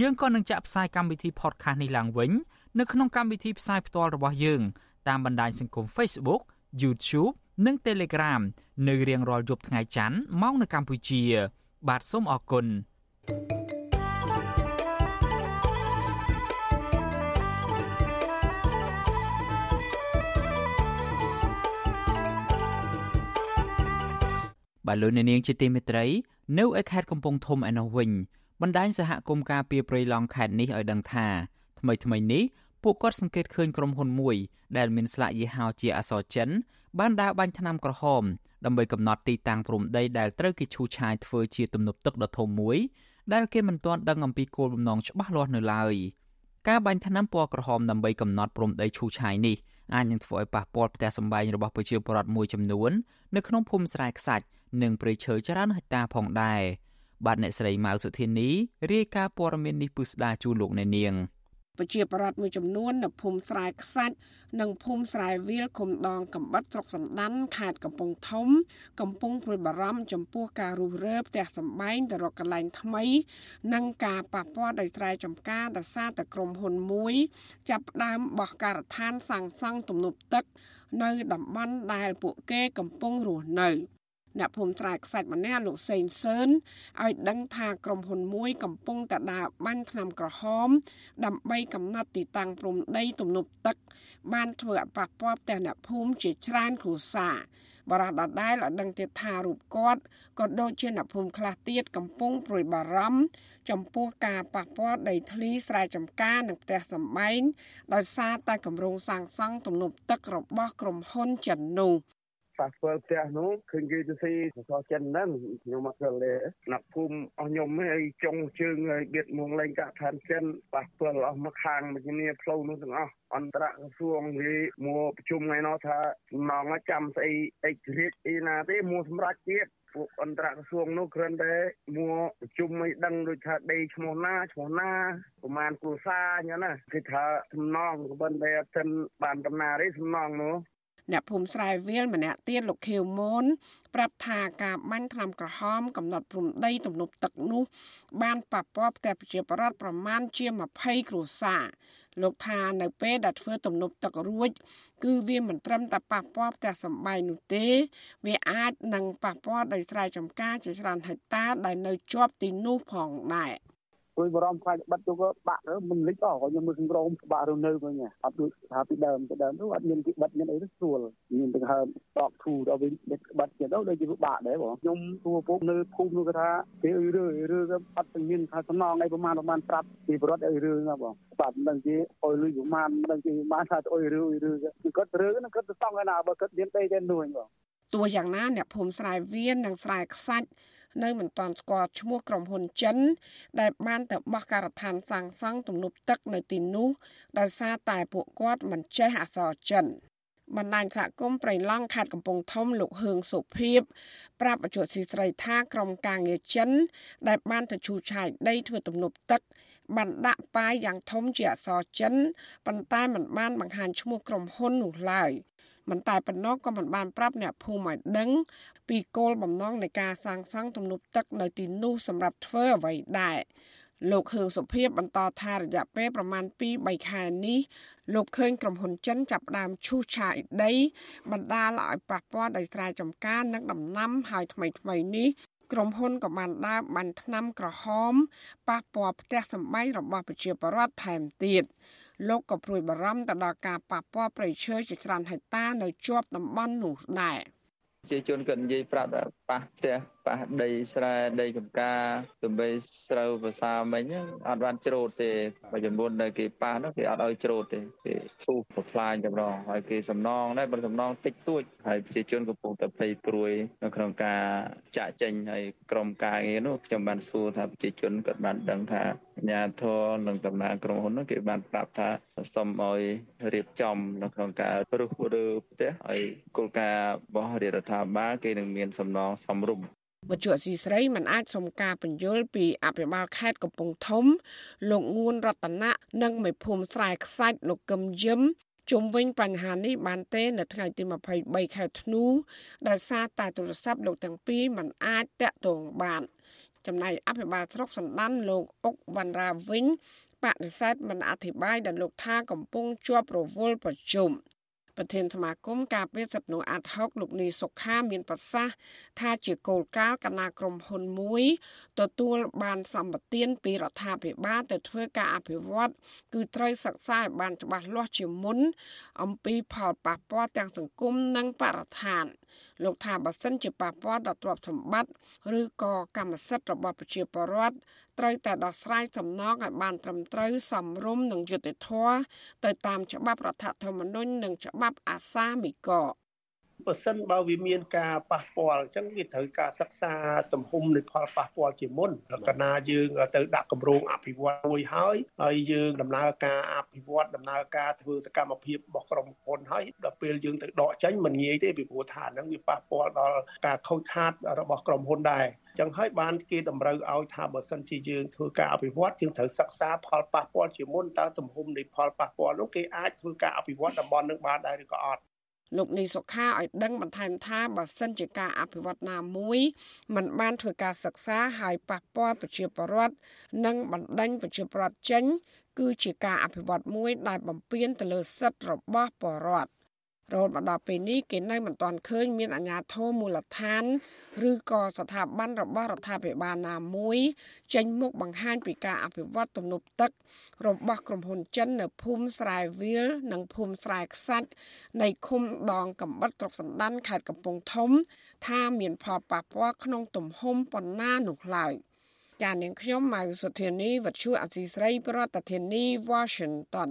យើងក៏នឹងចាក់ផ្សាយកម្មវិធី podcast នេះឡើងវិញនៅក្នុងកម្មវិធីផ្សាយផ្ទាល់របស់យើងតាមបណ្ដាញសង្គម Facebook YouTube និង Telegram នៅរៀងរាល់យប់ថ្ងៃច័ន្ទម៉ោងនៅកម្ពុជា បាទសូមអរគុណបាទលោកអ្នកនាងជាទីមេត្រីនៅឯខេត្តកំពង់ធំឯនោះវិញ បណ្ដាញសហគមន៍ការពីប្រៃឡង់ខេត្តនេះឲ្យដឹងថាថ្មីថ្មីនេះពួកគាត់សង្កេតឃើញក្រុមហ៊ុនមួយដែលមានស្លាកយីហោជាអក្សរចិន បានដើរបាញ់ថ្នាំក្រហមដើម្បីកំណត់ទីតាំងព្រំដីដែលត្រូវគេឈូសឆាយធ្វើជាទំនប់ទឹកដ៏ធំមួយដែលគេមិនទាន់ដឹងអំពីគោលបំណងច្បាស់លាស់នៅឡើយការបាញ់ថ្នាំពណ៌ក្រហមដើម្បីកំណត់ព្រំដីឈូសឆាយនេះអាចនឹងធ្វើឲ្យប៉ះពាល់ផ្ទះសម្បែងរបស់ប្រជាពលរដ្ឋមួយចំនួននៅក្នុងភូមិស្រែខ្សាច់និងព្រៃឈើច្រើនហិកតាផងដែរ បាទអ្នកស្រីម៉ៅសុធានីរាយការណ៍ព័ត៌មាននេះពឹស្ដាជូនលោកអ្នកនាងប្រជាប្រដ្ឋមួយចំនួននៅភូមិស្រែខ្សាច់និងភូមិស្រែវាលឃុំដងកំបិតស្រុកសណ្ដានខេត្តកំពង់ធំ កំពុងព្រួយបារម្ភចំពោះការរុះរើផ្ទះសម្បែងទៅរកកន្លែងថ្មី និងការប៉ះពាល់ដោយស្រែចម្ការដោយសារតែក្រុមហ៊ុនមួយ ចាប់ផ្ដើមបោះការដ្ឋានសាងសង់ទំនប់ទឹក នៅតំបន់ដែលពួកគេកំពុងរស់នៅ។ អ្នកភូមិត្រាយខ្សាច់ម្នាក់លោកសេងសឿនឲ្យដឹងថាក្រុមហ៊ុនមួយកំពុងតែដើរបាញ់ថ្នាំក្រហម ដើម្បីកំណត់ទីតាំងព្រំដីទំនប់ទឹក បានធ្វើឲ្យប៉ះពាល់ផ្ទះអ្នកភូមិជាច្រើនគ្រួសារបរោះដដែលឲ្យដឹងទៀតថារូបគាត់ក៏ដូចជាអ្នកភូមិខ្លះទៀតកំពុងព្រួយបារម្ភចំពោះការប៉ះពាល់ដីធ្លីស្រែចម្ការនិងផ្ទះសម្បែងដោយសារតែគម្រោងសាងសង់ទំនប់ទឹករបស់ក្រុមហ៊ុនចិននោះ ប៉ះធ្វើផ្ទះនោះឃើញគេទៅស៊ីសសរចិនហ្នឹងខ្ញុំមកធ្វើលេណាក់ភូមិអស់ខ្ញុំហើយចុងជើងហើយបៀតមួងលេងកាក់ឋានចិនប៉ះធ្វើអស់មកខាងមកគ្នាផ្លូវនោះទាំងអស់អន្តរក្រសួងគេមកប្រជុំថ្ងៃនោះថាម៉ោងចាំស្អីអិចរៀបអីណាទេមកសម្រាប់ទៀតពួកអន្តរក្រសួងនោះគ្រាន់តែមកប្រជុំឲ្យដឹងដូចថាដីឈ្មោះណាឈ្មោះណាប្រមាណគ្រួសារអញ្ចឹងណាគេថាសំណងក៏មិនដែលអត់បានដំណើរទេសំណងនោះ អ្នកភូមិស្រែវាលម្នាក់ទៀតលោកខៀវមូនប្រាប់ថាការបាញ់ថ្នាំក្រហមកំណត់ព្រំដីទំនប់ទឹកនោះ បានប៉ះពាល់ផ្ទះប្រជាពលរដ្ឋប្រមាណជា20គ្រួសារលោកថានៅពេលដែលធ្វើទំនប់ទឹករួច គឺវាមិនត្រឹមតែប៉ះពាល់ផ្ទះសម្បែងនោះទេ វាអាចនឹងប៉ះពាល់ដល់ស្រែចម្ការជាច្រើនហិកតាដែលនៅជាប់ទីនោះផងដែរ ព្រួយបារម្ភខ្លាចបាត់ទៅក៏បាក់ទៅមិនលិចអស់ខ្ញុំមើលក្នុងរោមបាក់ទៅនៅវិញអត់ដូចថាពីដើមទៅដើមទៅអត់មានគេបិទមានអីទៅស្រួលមានទាំងហើមតកធូដល់វិញបិទទៀតទៅដូចជាបាក់ដែរបងខ្ញុំទូពុកនៅភូមិនោះគេថាគេអ៊ឺរឿរឿក៏អត់មានថាសំណងអីប្រហែលប្រហែលប្រាប់ពីប្រវត្តិអ៊ឺរឿណាបងបាទមិនដឹងជាអុយលុយប្រហែលមិនដឹងជាប្រហែលថាអុយរឿអ៊ឺរឿគឺគាត់រឿហ្នឹងគាត់ទៅសង់ឯណាបើគាត់មានដីតែនួយបងទោះយ៉ាងណាអ្នកភូមិស្រែវៀននិងស្រែខ្សាច់ នៅមិនទាន់ស្គាល់ឈ្មោះក្រុមហ៊ុនចិន ដែលបានទៅបោះការដ្ឋានសាងសង់ទំនប់ទឹកនៅទីនោះដោយសារតែពួកគាត់មិនចេះអក្សរចិនបណ្ដាញសហគមន៍ប្រៃឡង់ខេត្តកំពង់ធំលោកហឿងសុភីបប្រាប់អជស៊ីស្រីថាក្រុមការងារចិន ដែលបានទៅឈូសឆាយដីធ្វើទំនប់ទឹកបានដាក់ប៉ាយយ៉ាងធំជាអក្សរចិនប៉ុន្តែมันបានបង្ហាញឈ្មោះក្រុមហ៊ុននោះឡើយ មិនតែប៉ុណ្ណោះក៏មិនបានប្រាប់អ្នកភូមិឲ្យដឹងពីគោលបំណងនៃការសាងសង់ទំនប់ទឹកនៅទីនោះសម្រាប់ធ្វើអ្វីដែរលោកហឿងសុភីបន្តថារយៈពេលប្រមាណ2-3ខែនេះលោកឃើញក្រុមហ៊ុនចិនចាប់ផ្ដើមឈូសឆាយដីបណ្ដាលឲ្យប៉ះពាល់ដល់ស្រែចម្ការនិងដំណាំហើយថ្មីថ្មីនេះក្រុមហ៊ុនក៏បានដើរបាញ់ថ្នាំក្រហមប៉ះពាល់ផ្ទះសម្បែងរបស់ប្រជាពលរដ្ឋថែមទៀត លោកក៏ព្រួយបារម្ភទៅដល់ការប៉ះពាល់ប្រៃឈើជាច្រើនហិកតានៅជាប់តំបន់នោះដែរជាជនក៏និយាយប្រាប់ ប៉ះផ្ទះប៉ះដីស្រែដីចម្ការដើម្បីស្រូវភាសាមិញអត់បានច្រូតទេបើចំនួននៅគេប៉ះនោះគេអត់ឲ្យច្រូតទេគេឈូសប្រផ្លាញចម្រងហើយគេសំណងដែរបើសំណងតិចតួចហើយប្រជាជនកំពុងតែភ័យព្រួយនៅក្នុងការចាក់ចេញហើយក្រុមការងារនោះខ្ញុំបានសួរថាប្រជាជនគាត់បានដឹងថាអាជ្ញាធរនិងតំណាងក្រុមហ៊ុននោះគេបានប្រាប់ថាសូមឲ្យរៀបចំនៅក្នុងការរុះរើផ្ទះហើយគោលការណ៍របស់រដ្ឋាភិបាលគេនឹងមានសំណងសំរុំវត្ថុអសីស្រីមិនអាចសុំការបញ្យល់ពីអភិបាលខេត្តកំពង់ធំ លោកងួនរតនៈនិងមេភូមិស្រែខ្សាច់លោកកឹមយឹមជុំវិញបញ្ហានេះបានទេនៅថ្ងៃទី23ខែធ្នូដោយសារតែទូរស័ព្ទលោកទាំងពីរមិនអាចតាក់ទងបានចំណែកអភិបាលស្រុកសណ្ដានលោកអុកវណ្ណរាវិញបដិសេធមិនអធិប្បាយដល់លោកថាកំពុងជាប់រវល់ប្រជុំ ប្រធានសមាគមការពារសិទ្ធិមនុស្សអាត់ហុកលោកនីសុខាមានប្រសាសន៍ថាជាគោលការណ៍កណាក្រុមហ៊ុនមួយទទួលបានសម្បទានពីរដ្ឋាភិបាលទៅធ្វើការអភិវឌ្ឍគឺត្រូវសិក្សាឲ្យបានច្បាស់លាស់ជាមុន អំពីផលប៉ះពាល់ទាំងសង្គមនិងបរិស្ថានលោកថាបើសិនជាប៉ះពាល់ដល់ទ្រព្យសម្បត្តិឬក៏កម្មសិទ្ធិរបស់ប្រជាពលរដ្ឋ ត្រូវតែដោះស្រាយសំណងឲ្យបានត្រឹមត្រូវសមរម្យនិងយុត្តិធម៌ទៅតាមច្បាប់រដ្ឋធម្មនុញ្ញនិងច្បាប់អាសាមិក បើសិនបើវាមានការប៉ះពាល់អញ្ចឹងវាត្រូវការសិក្សាទំហំនៃផលប៉ះពាល់ជាមុនកណាយើងទៅដាក់គម្រោងអភិវឌ្ឍមួយហើយហើយយើងដំណើរការអភិវឌ្ឍដំណើរការធ្វើសកម្មភាពរបស់ក្រុមហ៊ុនហើយដល់ពេលយើងទៅដកចេញមិនងាយទេពីព្រោះថាហ្នឹងវាប៉ះពាល់ដល់ការខូចខាតរបស់ក្រុមហ៊ុនដែរចឹងហើយបានគេតម្រូវឲ្យថាបើសិនជាយើងធ្វើការអភិវឌ្ឍយើងត្រូវសិក្សាផលប៉ះពាល់ជាមុនតើទំហំនៃផលប៉ះពាល់នោះគេអាចធ្វើការអភិវឌ្ឍតំបន់នឹងបានដែរឬក៏អត់ លោកនីសុខាឲ្យដឹងបន្ថែមថាបើសិនជាការអភិវឌ្ឍណាមួយมันបានធ្វើការសិក្សាហើយប៉ះពាល់ប្រជាពលរដ្ឋនិងបណ្ដេញប្រជាពលរដ្ឋចេញ គឺជាការអភិវឌ្ឍមួយដែលបំពានទៅលើសិទ្ធិរបស់ពលរដ្ឋ រហូតមកដល់ពេលនេះគេនៅមិនទាន់ឃើញមានអាជ្ញាធរមូលដ្ឋាន ឬក៏ស្ថាប័នរបស់រដ្ឋាភិបាលណាមួយ ចេញមុខបង្ហាញពីការអភិវឌ្ឍទំនប់ទឹក របស់ក្រុមហ៊ុនចិននៅភូមិស្រែវាលនិងភូមិស្រែខ្សាច់នៃឃុំដងកំបិតត្រកសណ្ដានខេត្តកំពង់ធំ ថាមានផលប៉ះពាល់ក្នុងទំហំប៉ុណ្ណានោះឡើយចាននាងខ្ញុំម៉ៅសុធានីវັດឈូអសីស្រីប្រធានាធិបតី Washington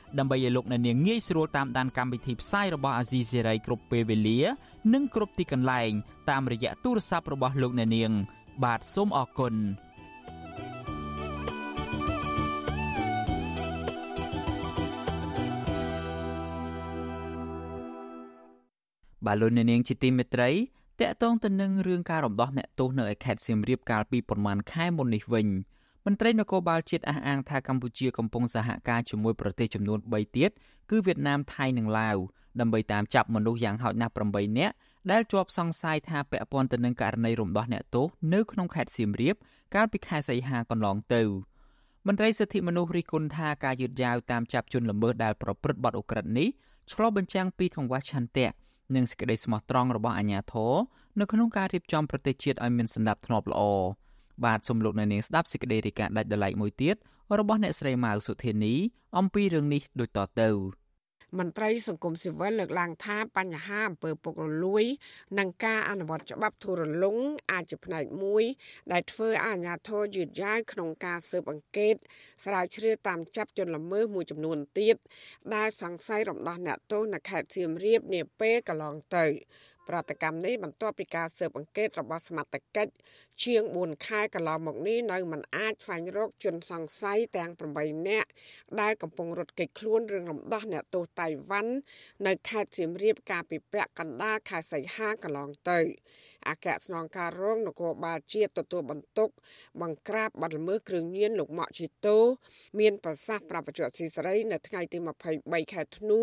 ដើម្បីឲ្យលោកអ្នកនាងងាយស្រួលតាមដានកម្មវិធីផ្សាយរបស់អាស៊ីសេរីគ្រប់ពេលវេលា និងគ្រប់ទីកន្លែង តាមរយៈទូរស័ព្ទរបស់លោកអ្នកនាង បាទសូមអរគុណបាទលោកអ្នកនាងជាទីមេត្រីតកតងទៅនឹងរឿងការរំដោះអ្នកទោសនៅឯខេត្តសៀមរាបកាលពីប្រមាណខែមុននេះវិញ មន្ត្រីនគរបាលជាតិអះអាងថាកម្ពុជាកំពុងសហការជាមួយប្រទេសចំនួន3ទៀតគឺវៀតណាមថៃនិងឡាវដើម្បីតាមចាប់មនុស្សយ៉ាងហោចណាស់8នាក់ដែលជាប់សង្ស័យថាពាក់ព័ន្ធទៅនឹងករណីរំដោះអ្នកទោសនៅក្នុងខេត្តសៀមរាបកាលពីខែសីហាកន្លងទៅមន្ត្រីសិទ្ធិមនុស្សរិះគន់ថាការយឺតយ៉ាវតាមចាប់ជនល្មើសដែលប្រព្រឹត្តបទឧក្រិដ្ឋនេះឆ្លុះបញ្ចាំងពីកង្វះឆន្ទៈនិងសេចក្តីស្មោះត្រង់របស់អាជ្ញាធរនៅក្នុងការរៀបចំប្រទេសជាតិឲ្យមានសណ្ដាប់ធ្នាប់ល្អ បាទសូមលោកអ្នកនាងស្ដាប់សេចក្តីរាយការណ៍ដាច់ដライមួយទៀតរបស់អ្នកស្រីម៉ៅសុធានីអំពីរឿងនេះដូចតទៅមន្ត្រីសង្គមស៊ីវិលលើកឡើងថាបញ្ហាអំពើពុករលួយ និងការអនុវត្តច្បាប់ធូររលុងអាចជាផ្នែកមួយ ដែលធ្វើឲ្យអាជ្ញាធរយឺតយ៉ាវក្នុងការស៊ើបអង្កេតស្រាវជ្រាវតាមចាប់ជនល្មើសមួយចំនួនទៀតដែលសង្ស័យរំដោះអ្នកទោសនៅខេត្តសៀមរាបនាពេលកន្លងទៅ ប្រតិកម្មនេះបន្ទាប់ពីការស៊ើបអង្កេតរបស់សមត្ថកិច្ចជាង4ខែកន្លងមកនេះនៅមិនអាចស្វែងរកជនសង្ស័យទាំង8នាក់ដែលកំពុងរត់គេចខ្លួនរឿងរំដោះអ្នកទោសតៃវ៉ាន់នៅខេត្តសៀមរាបកាលពីពាក់កណ្ដាលខែសីហាកន្លងទៅ អគ្គស្នងការរងនគរបាលជាតិទទួលបន្ទុកបង្ក្រាបបាត់ល្មើសគ្រឿងញៀនលោកម៉ាក់ជីតូមានប្រសាសន៍ប្រាប់បច្ចុប្បន្នស៊ីសេរីនៅថ្ងៃទី23ខែធ្នូ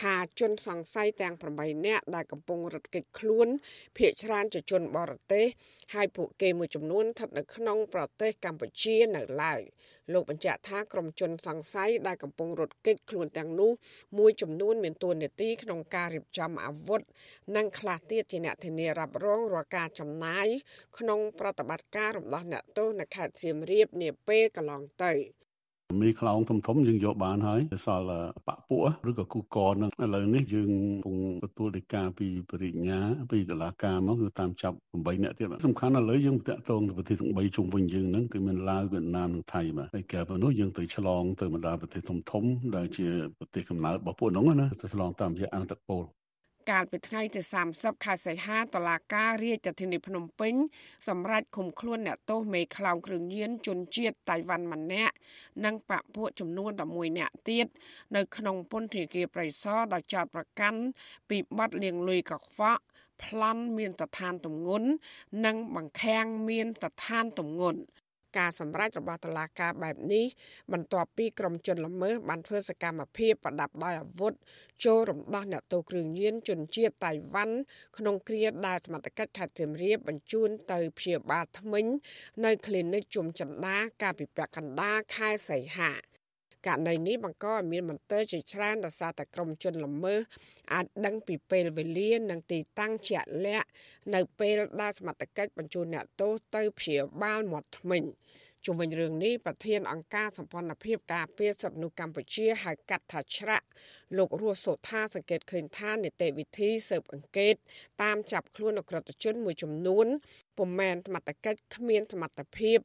ថាជនសង្ស័យទាំង8នាក់ដែលកំពុងរត់គេចខ្លួនភ ieck ច្រើនជាជនបរទេស ហើយពួកគេមួយចំនួនស្ថិតនៅក្នុងប្រទេសកម្ពុជានៅឡើយលោកបញ្ជាក់ថាក្រុមជនសង្ស័យដែលកំពុងរត់គេចខ្លួនទាំងនោះមួយចំនួនមានតួនាទីក្នុងការរៀបចំអាវុធនិងខ្លះទៀតជាអ្នកធានារ៉ាប់រងរាល់ការចំណាយក្នុងប្រតិបត្តិការរំដោះអ្នកទោសនៅខេត្តសៀមរាបនាពេលកន្លងទៅ។ មីខ្លោងធំធំយើងយកបានហើយសល់បពពួកឬក៏គូកនឹងឥឡូវនេះយើងកំពុងទទួលដីកាពីបរិញ្ញាពីតុលាការមកគឺតាមចាប់8នាក់ទៀតសំខាន់ឥឡូវយើងតាក់ទងទៅប្រទេសទាំង3ជុំវិញយើងហ្នឹងគឺមានឡាវវៀតណាមនិងថៃបាទហើយក្រៅពីនោះយើងទៅឆ្លងទៅបណ្ដាប្រទេសធំធំដែលជាប្រទេសកំណើតរបស់ពួកហ្នឹងណាទៅឆ្លងតាមរយៈអង្គតពល កាលពីថ្ងៃទី30ខែសីហាតុលាការរាជធានីភ្នំពេញសម្រាប់ឃុំខ្លួនអ្នកទោសមេខ្លោងគ្រឿងញៀនជនជាតិតៃវ៉ាន់ម្នាក់និងបពពួកចំនួន11នាក់ទៀតនៅក្នុងពន្ធនាគារប្រៃសណដោយចោទប្រកាន់ពីបទលាងលុយកខ្វក់ប្លន់មានស្ថានទម្ងន់និងបង្ខាំងមានស្ថានទម្ងន់ ការសម្រេចរបស់តុលាការបែបនេះបន្ទាប់ពីក្រុមជនល្មើសបានធ្វើសកម្មភាពប្រដាប់ដោយអាវុធចូលរំដោះអ្នកទោសគ្រឿងញៀនជនជាតិតៃវ៉ាន់ក្នុងគ្រាដែលសមត្ថកិច្ចខេត្តសៀមរាបបញ្ជូនទៅព្យាបាលថ្មិញនៅគ្លីនិកជុំចន្ទាកាលពីពាក់កណ្ដាលខែសីហា ករណីនេះបង្កឲ្យមានមន្ទិលជាច្រើនដោយសារតែក្រុមជនល្មើសអាចដឹងពីពេលវេលានិងទីតាំងជាក់លាក់នៅពេលដែលសមត្ថកិច្ចបញ្ជូនអ្នកទោសទៅព្យាបាលមាត់ធ្មេញ។ ជុំវិញរឿងនេះប្រធានអង្គការសម្ព័ន្ធភាពការពារសិទ្ធិមនុស្សកម្ពុជាហៅកាត់ថាច្រាក់លោករស់សុថាសង្កេតឃើញថានីតិវិធីស៊ើបអង្កេតតាមចាប់ខ្លួនអក្រិតជនមួយចំនួនពុំមែនសមត្ថកិច្ចគ្មានសមត្ថភាព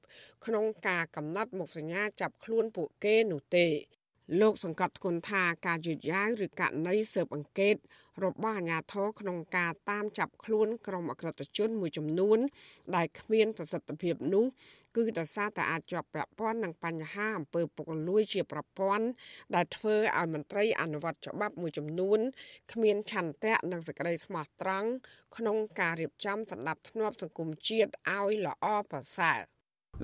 ក្នុងការកំណត់មុខសញ្ញាចាប់ខ្លួនពួកគេនោះទេ លោកសង្កត់ធ្ងន់ថាការយឺតយ៉ាវឬករណីស៊ើបអង្កេត របស់អាជ្ញាធរក្នុងការតាមចាប់ខ្លួនក្រុមអក្រិតជនមួយចំនួន ដែលគ្មានប្រសិទ្ធភាពនោះគឺដោយសារតែអាចជាប់ពាក់ព័ន្ធនឹងបញ្ហាអំពើពុករលួយជាប្រព័ន្ធដែលធ្វើឲ្យមន្ត្រីអនុវត្តច្បាប់មួយចំនួនគ្មានឆន្ទៈនិងសេចក្តីស្មោះត្រង់ក្នុងការរៀបចំសណ្ដាប់ធ្នាប់សង្គមជាតិឲ្យល្អប្រសើរ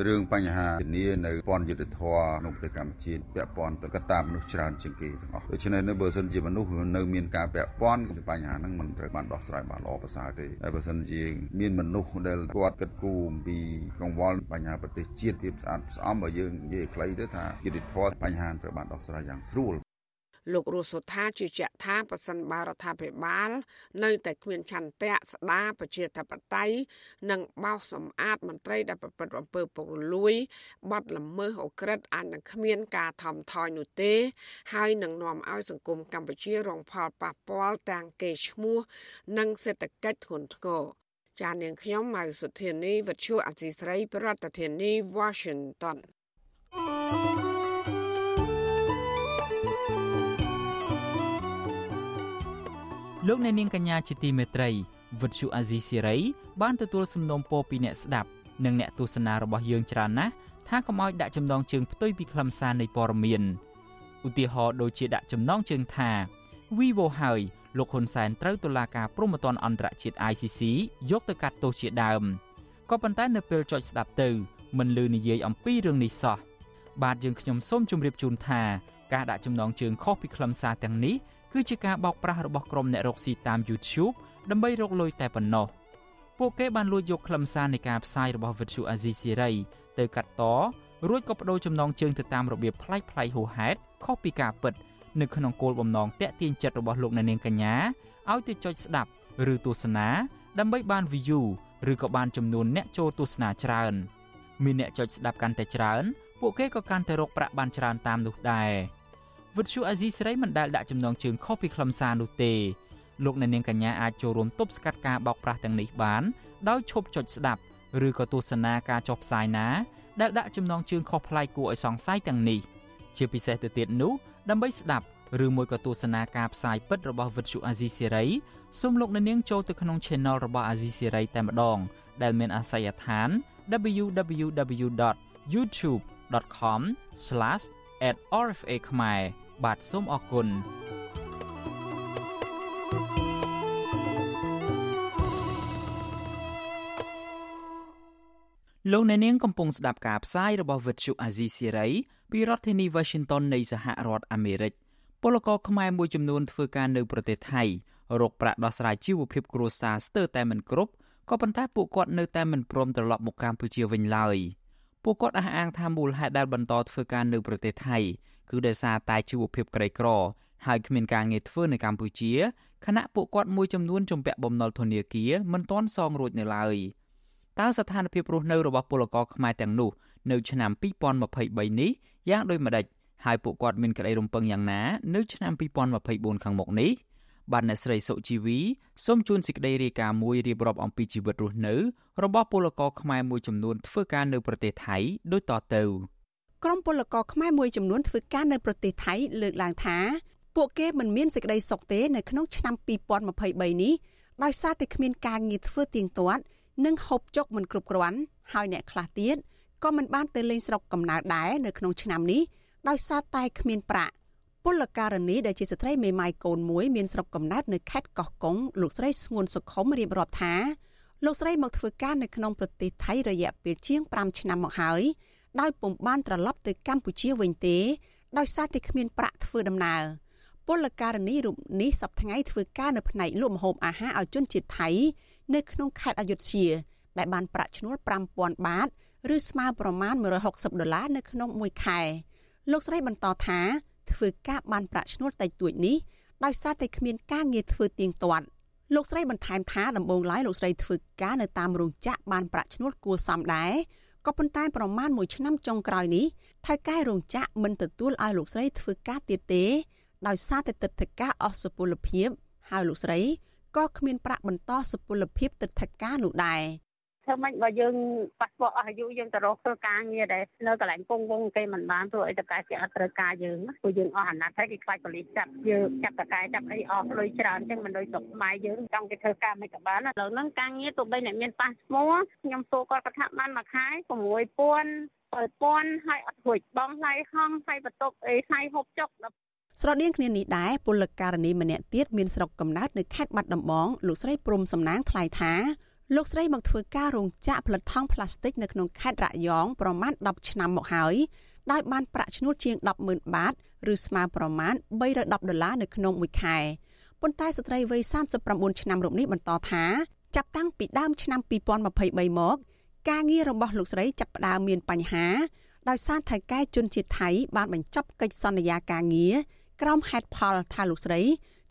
រឿងបញ្ហាធានានៅពន្ធយុទ្ធធរក្នុងប្រទេសកម្ពុជាពាក់ព័ន្ធទៅកត្តាមនុស្សច្រើនជាងគេទាំងអស់ដូច្នេះនៅបើសិនជាមនុស្សនៅមានការពាក់ព័ន្ធគឺបញ្ហាហ្នឹងមិនត្រូវបានដោះស្រាយបានល្អប្រសើរទេហើយបើសិនជាមានមនុស្សដែលគាត់គិតគូរអំពីកង្វល់បញ្ហាប្រទេសជាតិភាពស្អាតស្អំបើយើងនិយាយខ្លីទៅថាយុទ្ធធរបញ្ហាត្រូវបានដោះស្រាយយ៉ាងស្រួល លោករស់សុថាជឿជាក់ថាប្រសិនបើរដ្ឋាភិបាល នៅតែគ្មានឆន្ទៈស្ដារប្រជាធិបតេយ្យនិងបោសសម្អាតមន្ត្រីដែលប្រព្រឹត្តអំពើពុករលួយបាត់ល្មើសអូក្រិតអាចនឹងគ្មានការថមថយនោះទេ ហើយនឹងនាំឲ្យសង្គមកម្ពុជារងផលប៉ះពាល់ទាំងកេរ្តិ៍ឈ្មោះ និងសេដ្ឋកិច្ចធ្ងន់ធ្ងរចាននាងខ្ញុំម៉ៅសុធានីវិទ្យុអសីស្រី ប្រធានាធិបតី Washington thank you លោកអ្នកនាងកញ្ញាជាទីមេត្រីវិទ្យុអាស៊ីសេរីបានទទួលសំណូមពរពីអ្នកស្ដាប់និងអ្នកទស្សនារបស់យើងច្រើនណាស់ថាកុំឲ្យដាក់ចំណងជើងផ្ទុយពីខ្លឹមសារនៃព័ត៌មានឧទាហរណ៍ដូចជាដាក់ចំណងជើងថា Vivo ហើយលោកហ៊ុនសែនត្រូវតុលាការព្រហ្មទណ្ឌអន្តរជាតិ ICC យកទៅកាត់ទោសជាដើមក៏ប៉ុន្តែនៅពេលចុចស្ដាប់ទៅមិនលឺនិយាយអំពីរឿងនេះសោះបាទយើងខ្ញុំសូមជម្រាបជូនថាការដាក់ចំណងជើងខុសពីខ្លឹមសារទាំងនេះ គឺជាការបោកប្រាស់របស់ក្រុមអ្នករកស៊ីតាម YouTube ដើម្បីរកលុយតែប៉ុណ្ណោះពួកគេបានលួចយកខ្លឹមសារនៃការផ្សាយរបស់ Virtual Azizi Siri ទៅកាត់តរួចក៏បដូរចំណងជើងទៅតាមរបៀបប្លែកៗហួសហេតុខុសពីការពិតនៅក្នុងគោលបំណងតាក់ទាញចិត្តរបស់លោកអ្នកនាងកញ្ញាឲ្យទៅចុចស្ដាប់ឬទស្សនាដើម្បីបាន view ឬក៏បានចំនួនអ្នកចូលទស្សនាច្រើនមានអ្នកចុចស្ដាប់កាន់តែច្រើន ពួកគេក៏កាន់តែរកប្រាក់បានច្រើនតាមនោះដែរ វិទ្យុអាស៊ីសេរីមិនដែលដាក់ចំណងជើងខុសពីខ្លឹមសារនោះទេលោកអ្នកនាងកញ្ញាអាចចូលរួមទប់ស្កាត់ការបោកប្រាស់ទាំងនេះបានដោយឈប់ចុចស្ដាប់ឬក៏ទស្សនាការចុះផ្សាយណាដែលដាក់ចំណងជើងខុសប្លែកគួរឲ្យសង្ស័យទាំងនេះជាពិសេសទៅទៀតនោះដើម្បីស្ដាប់ឬមួយក៏ទស្សនាការផ្សាយពិតរបស់វិទ្យុអាស៊ីសេរីសូមលោកអ្នកនាងចូលទៅក្នុង Channel របស់អាស៊ីសេរីតែម្ដង ដែលមានអាសយដ្ឋាន www.youtube.com/@rfa ខ្មែរបាទសូមអរគុណលោកអ្នកនាងកំពុងស្ដាប់ការផ្សាយរបស់ Vuthu Azizi Siri ពីរដ្ឋធានី Washington នៃសហរដ្ឋអាមេរិកពលករខ្មែរមួយចំនួនធ្វើការនៅប្រទេសថៃរកប្រាក់ដោះស្រាយជីវភាពគ្រួសារស្ទើរតែមិនគ្រប់ក៏ប៉ុន្តែពួកគាត់នៅតែមិនព្រមត្រឡប់មកកម្ពុជាវិញឡើយ ពួកគាត់អះអាងថាមូលហេតុដែលបន្តធ្វើការនៅប្រទេសថៃគឺដោយសារតែជីវភាពក្រីក្រ ហើយគ្មានការងារធ្វើនៅកម្ពុជាខណៈពួកគាត់មួយចំនួនជំពាក់បំណុលធនាគារមិនទាន់សងរួចនៅឡើយតើស្ថានភាពរស់នៅរបស់ពលករខ្មែរទាំងនោះនៅឆ្នាំ2023នេះយ៉ាងដូចម្ដេចហើយពួកគាត់មានក្តីរំពឹងយ៉ាងណានៅឆ្នាំ2024ខាងមុខនេះ បាទអ្នកស្រីសុជីវីសូមជូនសេចក្តីរាយការណ៍មួយរៀបរាប់អំពីជីវិតរស់នៅ របស់ពលករខ្មែរមួយចំនួនធ្វើការនៅប្រទេសថៃដូចតទៅក្រុមពលករខ្មែរមួយចំនួនធ្វើការនៅប្រទេសថៃលើកឡើងថាពួកគេមិនមានសេចក្តីសុខទេនៅក្នុងឆ្នាំ2023នេះដោយសារតែគ្មានការងារធ្វើទៀងទាត់និងហូបចុកមិនគ្រប់គ្រាន់ហើយអ្នកខ្លះទៀតក៏មិនបានទៅលេងស្រុកកំណើតដែរនៅក្នុងឆ្នាំនេះដោយសារតែគ្មានប្រាក់ ពលករនីដែលជាស្ត្រីមេម៉ាយកូនមួយមានស្រុកកំណើតនៅខេត្តកោះកុងលោកស្រីស្ងួនសុខុមរៀបរាប់ថាលោកស្រីមកធ្វើការនៅក្នុងប្រទេសថៃរយៈពេលជាង5ឆ្នាំមកហើយដោយពុំបានត្រឡប់ទៅកម្ពុជាវិញទេដោយសារតែគ្មានប្រាក់ធ្វើដំណើរពលករនីរូបនេះសប្តាហ៍ធ្វើការនៅផ្នែកលក់ម្ហូបអាហារឲ្យជនជាតិថៃនៅក្នុងខេត្តអយុធ្យាដែលបានប្រាក់ឈ្នួល5000បាតឬស្មើប្រមាណ160ដុល្លារនៅក្នុងមួយខែលោកស្រីបន្តថា ធ្វើការបានប្រាក់ឈ្នួលតិចតួចនេះដោយសារតែគ្មានការងារធ្វើទៀងទាត់លោកស្រីបន្ថែមថាដំបូងឡើយលោកស្រីធ្វើការនៅតាមរោងចក្របានប្រាក់ឈ្នួលគួរសមដែរក៏ប៉ុន្តែប្រមាណ1ឆ្នាំចុងក្រោយនេះថៅកែរោងចក្រមិនទទួលឲ្យលោកស្រីធ្វើការទៀតទេដោយសារតែទឹកធការអស់សុពលភាពហើយលោកស្រីក៏គ្មានប្រាក់បន្តសុពលភាពទឹកធការនោះដែរ ធ្វើម៉េចបើយើងប៉ាសពតអស់អាយុយើងទៅរកធ្វើការងារដែលនៅកន្លែងពងវងគេមិនបានព្រោះអីតកែគេអត់ត្រូវការយើងព្រោះយើងអស់អាណត្តិហើយគេខ្លាចប៉ូលីសចាប់យើងចាប់តកែចាប់អីអស់លុយច្រើនចឹងមិនដូចស្រុកខ្មែរយើងចង់គេធ្វើការមិនក៏បានឥឡូវហ្នឹងការងារទោះបីអ្នកមានប៉ាសពតខ្ញុំសួរគាត់គាត់ថាបានមួយខែ6000 7000ហើយអត់រួចបងថ្លៃហងថ្លៃបន្ទប់អីថ្លៃហូបចុកស្រដៀងគ្នានេះដែរពលករនីម្នាក់ទៀតមានស្រុកកំណើតនៅខេត្តបាត់ដំបងលោកស្រីព្រំសំណាងថ្លែងថា លោកស្រីមកធ្វើការរោងចក្រផលិតថង់ប្លាស្ទិកនៅក្នុងខេត្តរយងប្រមាណ10ឆ្នាំមកហើយដោយបានប្រាក់ឈ្នួលជាង100000បាតឬស្មើប្រមាណ310ដុល្លារនៅក្នុងមួយខែប៉ុន្តែស្ត្រីវ័យ39ឆ្នាំរូបនេះបន្តថាចាប់តាំងពីដើមឆ្នាំ2023មកការងាររបស់លោកស្រីចាប់ផ្ដើមមានបញ្ហាដោយសារថៃកែជនជាតិថៃបានបញ្ចប់កិច្ចសន្យាការងារក្រោមហេតុផលថាលោកស្រី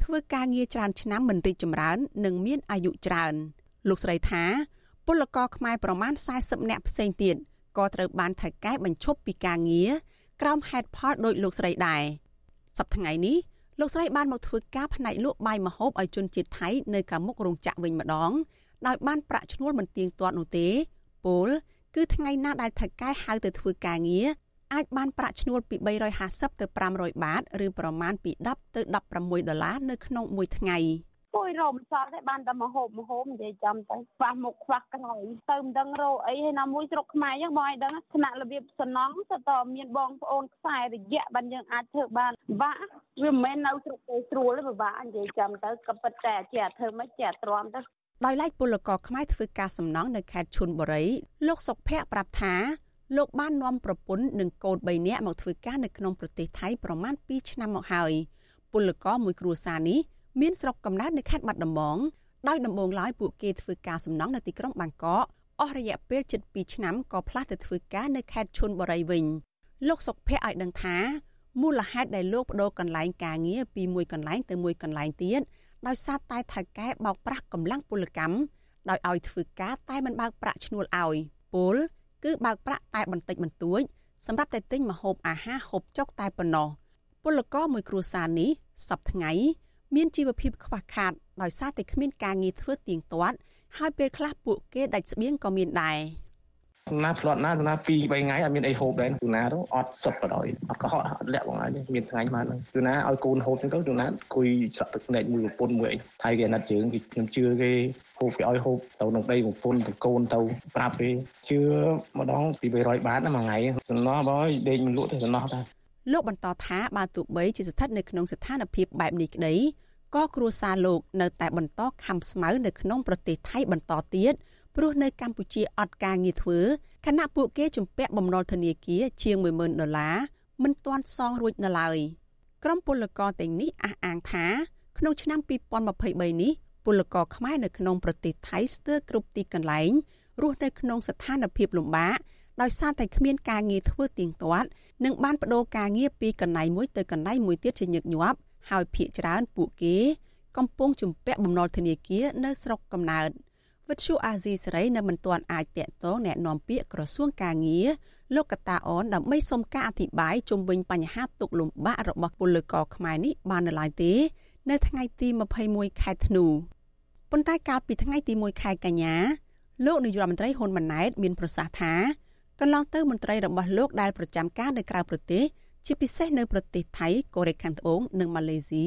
ធ្វើការងារច្រើនឆ្នាំមិនរីកចម្រើន និងមានអាយុច្រើន។ លោកស្រីថាពលករខ្មែរប្រមាណ40នាក់ផ្សេងទៀតក៏ត្រូវបានថៅកែបញ្ឈប់ពីការងារក្រោមហេតុផលដោយលោកស្រីដែរសប្តាហ៍ថ្ងៃនេះលោកស្រីបានមកធ្វើការផ្នែកលក់បាយម្ហូបឲ្យជនជាតិថៃនៅខាងមុខរោងចក្រវិញម្ដងដោយបានប្រាក់ឈ្នួលមិនទៀងទាត់នោះទេពលគឺថ្ងៃណាដែលថៅកែហៅទៅធ្វើការងារអាចបានប្រាក់ឈ្នួលពី350ទៅ500បាតឬប្រមាណពី10ទៅ16ដុល្លារនៅក្នុងមួយថ្ងៃ។ ពួយរោមសល់តែបានតែមកហូបមកហូបនិយាយចំទៅខ្វះមុខខ្វះក្រោយទៅមិនដឹងរោអីហើយណាមួយស្រុកខ្មែរយើងបងឲ្យដឹងថ្នាក់របៀបសំណងទៅតមានបងប្អូនខ្សែរយៈបានយើងអាចធ្វើបានបាក់វាមិនមែននៅស្រុកទេស្រួលទេពិបាកនិយាយចំទៅក៏ពិតតែជាធ្វើមិនជាទ្រាំទៅដោយឡែកពលករខ្មែរធ្វើការសំណង់នៅខេត្តឈុនបុរីលោកសុភ័ក្រប្រាប់ថាលោកបាននាំប្រពន្ធនិងកូន3នាក់មកធ្វើការនៅក្នុងប្រទេសថៃប្រមាណ2ឆ្នាំមកហើយពលករមួយគ្រួសារនេះ មានស្រុកកំណើតនៅខេត្តបាត់ដំបងដោយដំបូងឡើយពួកគេធ្វើការសំណង់នៅទីក្រុងបាងកកអស់រយៈពេលជិត2ឆ្នាំក៏ផ្លាស់ទៅធ្វើការនៅខេត្តឈុនបុរីវិញលោកសុកភ័ក្រឲ្យដឹងថាមូលហេតុដែលលោកបដូរកន្លែងការងារពីមួយកន្លែងទៅមួយកន្លែងទៀតដោយសារតែថៅកែបោកប្រាស់កម្លាំងពលកម្មដោយឲ្យធ្វើការតែមិនបើកប្រាក់ឈ្នួលឲ្យពលគឺបើកប្រាក់តែបន្តិចបន្តួចសម្រាប់តែទិញម្ហូបអាហារហូបចុកតែប៉ុណ្ណោះពលករមួយគ្រួសារនេះសប្តាហ៍ថ្ងៃ មានជីវភាពខ្វះខាតដោយសារតែគ្មានការងារធ្វើទៀងទាត់ហើយពេលខ្លះពួកគេដាច់ស្បៀងក៏មានដែរសំណាផ្លត់ណាសំណា2 3ថ្ងៃអត់មានអីហូបដែរទូណាទៅអត់សុទ្ធក៏ដោយអត់កុហកអត់លាក់បងហើយមានថ្ងៃបានហ្នឹងទូណាឲ្យកូនហូបហ្នឹងទៅទូណាគួយស្រាក់ទឹកភ្នែកមួយប្រពន្ធមួយអីថៃគេអាណិតជើងគេខ្ញុំជឿគេហូបគេឲ្យហូបទៅក្នុងដីប្រពន្ធទៅកូនទៅប្រាប់គេជឿម្ដងពី300បាតណាមួយថ្ងៃសំណោះបងដេកមិនលក់ទេសំណោះតា លោកបន្តថាបើទោះបីជាស្ថិតនៅក្នុងស្ថានភាពបែបនេះក្តីក៏គ្រួសារលោកនៅតែបន្តខំស្មៅនៅក្នុងប្រទេសថៃបន្តទៀតព្រោះនៅកម្ពុជាអត់ការងារធ្វើខណៈពួកគេជំពាក់បំណុលធនាគារជាង10000ដុល្លារមិនទាន់សងរួចនៅឡើយក្រុមពលករទាំងនេះអះអាងថាក្នុងឆ្នាំ2023នេះពលករខ្មែរនៅក្នុងប្រទេសថៃស្ទើរគ្រប់ទីកន្លែងរស់នៅក្នុងស្ថានភាពលំបាកដោយសារតែគ្មានការងារធ្វើទៀងទាត់ និងបានបដូរការងារពីកន្លែងមួយទៅកន្លែងមួយទៀតជាញឹកញាប់ហើយភ ieck ច្រើនពួកគេកំពុងជំពាក់បំណុលធនាគារនៅស្រុកកំណើតវិទ្យុអាស៊ីសេរីនៅមិនទាន់អាចតាក់ទងแนะនាំពាក្យក្រសួងកាងារលោកកតាអនដើម្បីសុំការអធិប្បាយជុំវិញបញ្ហាទុកលំបាករបស់ពលករខ្មែរនេះបាននៅឡើយទេ នៅថ្ងៃទី21ខែធ្នូប៉ុន្តែកាលពីថ្ងៃទី1ខែកញ្ញាលោកនាយរដ្ឋមន្ត្រីហ៊ុនម៉ាណែតមានប្រសាសន៍ថា កន្លងទៅមន្ត្រីរបស់លោកដែលប្រចាំការនៅក្រៅប្រទេសជាពិសេសនៅប្រទេសថៃកូរ៉េខាងត្បូងនិងម៉ាឡេស៊ី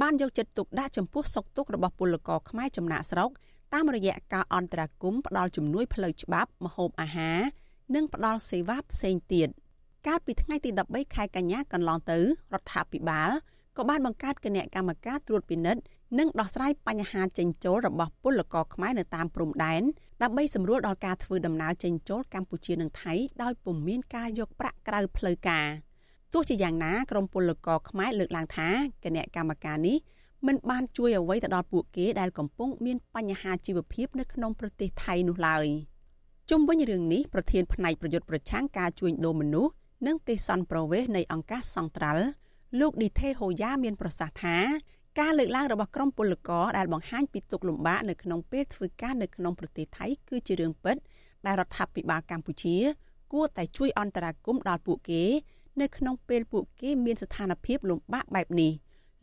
បានយកចិត្តទុកដាក់ចំពោះសុខទុក្ខរបស់ពលករខ្មែរចំណាក់ស្រុកតាមរយៈការអន្តរាគមន៍ផ្ដល់ជំនួយផ្លូវច្បាប់ម្ហូបអាហារនិងផ្ដល់សេវាផ្សេងទៀតកាលពីថ្ងៃទី13ខែកញ្ញាកន្លងទៅរដ្ឋាភិបាលក៏បានបង្កើតគណៈកម្មការត្រួតពិនិត្យនិងដោះស្រាយបញ្ហាចេញចូលរបស់ពលករខ្មែរនៅតាមព្រំដែន ដើម្បីសម្រួលដល់ការធ្វើដំណើរចេញចូលកម្ពុជានិងថៃដោយពុំមានការយកប្រាក់ក្រៅផ្លូវការទោះជាយ៉ាងណាក្រមពលករខ្មែរលើកឡើងថាគណៈកម្មការនេះមិនបានជួយអ្វីទៅដល់ពួកគេដែលកំពុងមានបញ្ហាជីវភាពនៅក្នុងប្រទេសថៃនោះឡើយជុំវិញរឿងនេះប្រធានផ្នែកប្រយុទ្ធប្រឆាំងការជួញដូរមនុស្សនិងទេសន្តប្រវេសនៃអង្គការសង្ត្រាល់លោកឌីថេហូយ៉ាមានប្រសាសន៍ថា ការលើកឡើងរបស់ក្រមពលករដែលបង្ហាញពីទុកលំបាកនៅក្នុងពេលធ្វើការនៅក្នុងប្រទេសថៃគឺជារឿងពិតដែលរដ្ឋាភិបាលកម្ពុជា គួរតែជួយអន្តរាគមន៍ដល់ពួកគេ នៅក្នុងពេលពួកគេមានស្ថានភាពលំបាកបែបនេះ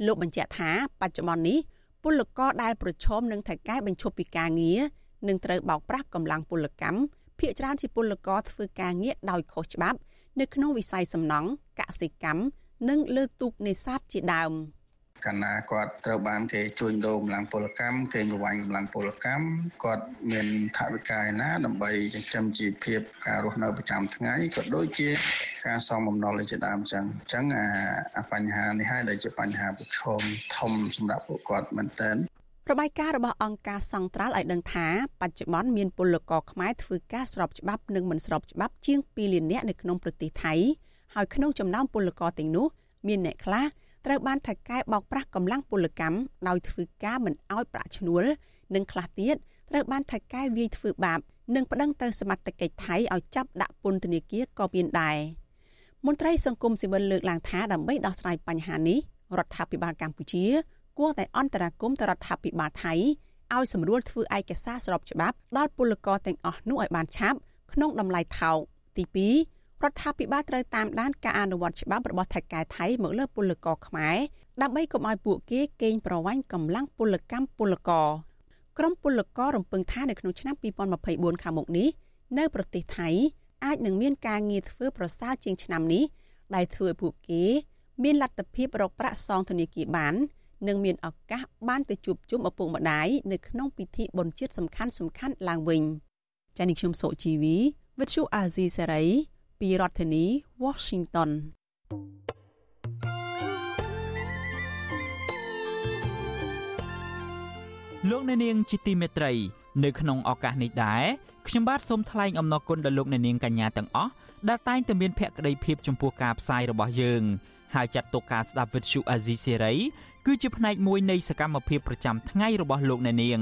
លោកបញ្ជាក់ថាបច្ចុប្បន្ននេះពលករដែលប្រឈមនឹងថៅកែបញ្ឈប់ពីការងារនឹងត្រូវបោកប្រាស់កម្លាំងពលកម្មភ្នាក់ច្រើនជាពលករធ្វើការងារដោយខុសច្បាប់ នៅក្នុងវិស័យសំណង់កសិកម្មនិងលើទូកនេសាទជាដើម។ កាលណាគាត់ត្រូវបានគេជួញដូរកម្លាំងពលកម្មគេប្រវាញ់កម្លាំងពលកម្មគាត់មានថវិកាឯណា ដើម្បីចិញ្ចឹមជីវភាពការរស់នៅប្រចាំថ្ងៃក៏ដូចជាការសងបំណុលជាដើមចឹងអញ្ចឹងអាបញ្ហានេះហើយដែលជាបញ្ហាប្រឈមធំសម្រាប់ពួកគាត់មែនទែនរបាយការណ៍របស់អង្គការសង្ត្រាល់ឲ្យដឹងថាបច្ចុប្បន្នមានពលករខ្មែរធ្វើការស្របច្បាប់និងមិនស្របច្បាប់ជាង2លាននាក់នៅក្នុងប្រទេសថៃហើយក្នុងចំណោមពលករទាំងនោះ មានអ្នកខ្លះ ត្រូវបានថៅកែបោកប្រាស់កម្លាំងពលកម្មដោយធ្វើការមិនអោយប្រាក់ឈ្នួល និងខ្លះទៀតត្រូវបានថៅកែវាយធ្វើបាបនិងប្តឹងទៅសមត្ថកិច្ចថៃឲ្យចាប់ដាក់ពន្ធនាគារក៏មានដែរមន្ត្រីសង្គមស៊ីវិលលើកឡើងថាដើម្បីដោះស្រាយបញ្ហានេះរដ្ឋាភិបាលកម្ពុជាគួរតែអន្តរាគមន៍ទៅរដ្ឋាភិបាលថៃឲ្យសម្រួលធ្វើឯកសារស្របច្បាប់ដល់ពលករទាំងអស់នោះឲ្យបានឆាប់ក្នុងតម្លៃថោកទី2 រដ្ឋាភិបាលត្រូវតាមដានការអនុវត្តច្បាប់របស់ថៃកែថៃមកលើពលករខ្មែរដើម្បីកុំឲ្យពួកគេកេងប្រវ័ញ្ចកម្លាំងពលកម្មពលករក្រមពលកររំពឹងថានៅក្នុងឆ្នាំ2024ខាងមុខនេះនៅប្រទេសថៃអាចនឹងមានការងារធ្វើប្រសើរជាងឆ្នាំនេះដែលធ្វើឲ្យពួកគេ មានលទ្ធភាពរកប្រាក់សងធនាគារបាននិងមានឱកាសបានទៅជួបជុំឪពុកម្ដាយនៅក្នុងពិធីបុណ្យជាតិសំខាន់ៗឡើងវិញចា៎នេះខ្ញុំសូជីវីវិទ្យុអាស៊ីសេរី ពីរដ្ឋធានី Washington លោកអ្នកនាងជាទីមេត្រី នៅក្នុងឱកាសនេះដែរខ្ញុំបាទសូមថ្លែងអំណរគុណដល់លោកអ្នកនាងកញ្ញាទាំងអស់ដែលតែងតែមានភក្ដីភាពចំពោះការផ្សាយរបស់យើងហើយចាត់ទុកការស្ដាប់វិទ្យុអាស៊ីសេរីគឺជាផ្នែកមួយនៃសកម្មភាពប្រចាំថ្ងៃរបស់លោកអ្នកនាង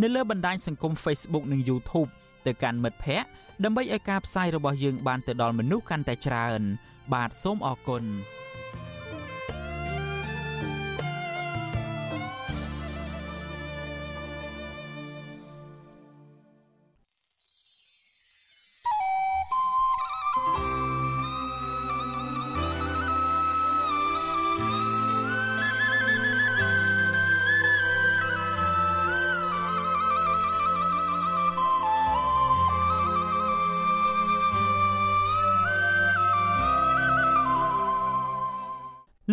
នៅលើបណ្ដាញសង្គម Facebook និង YouTube ទៅកាន់មិត្តភ័ក្តិដើម្បីឲ្យការផ្សាយរបស់យើងបានទៅដល់មនុស្សកាន់តែច្រើន បាទសូមអរគុណ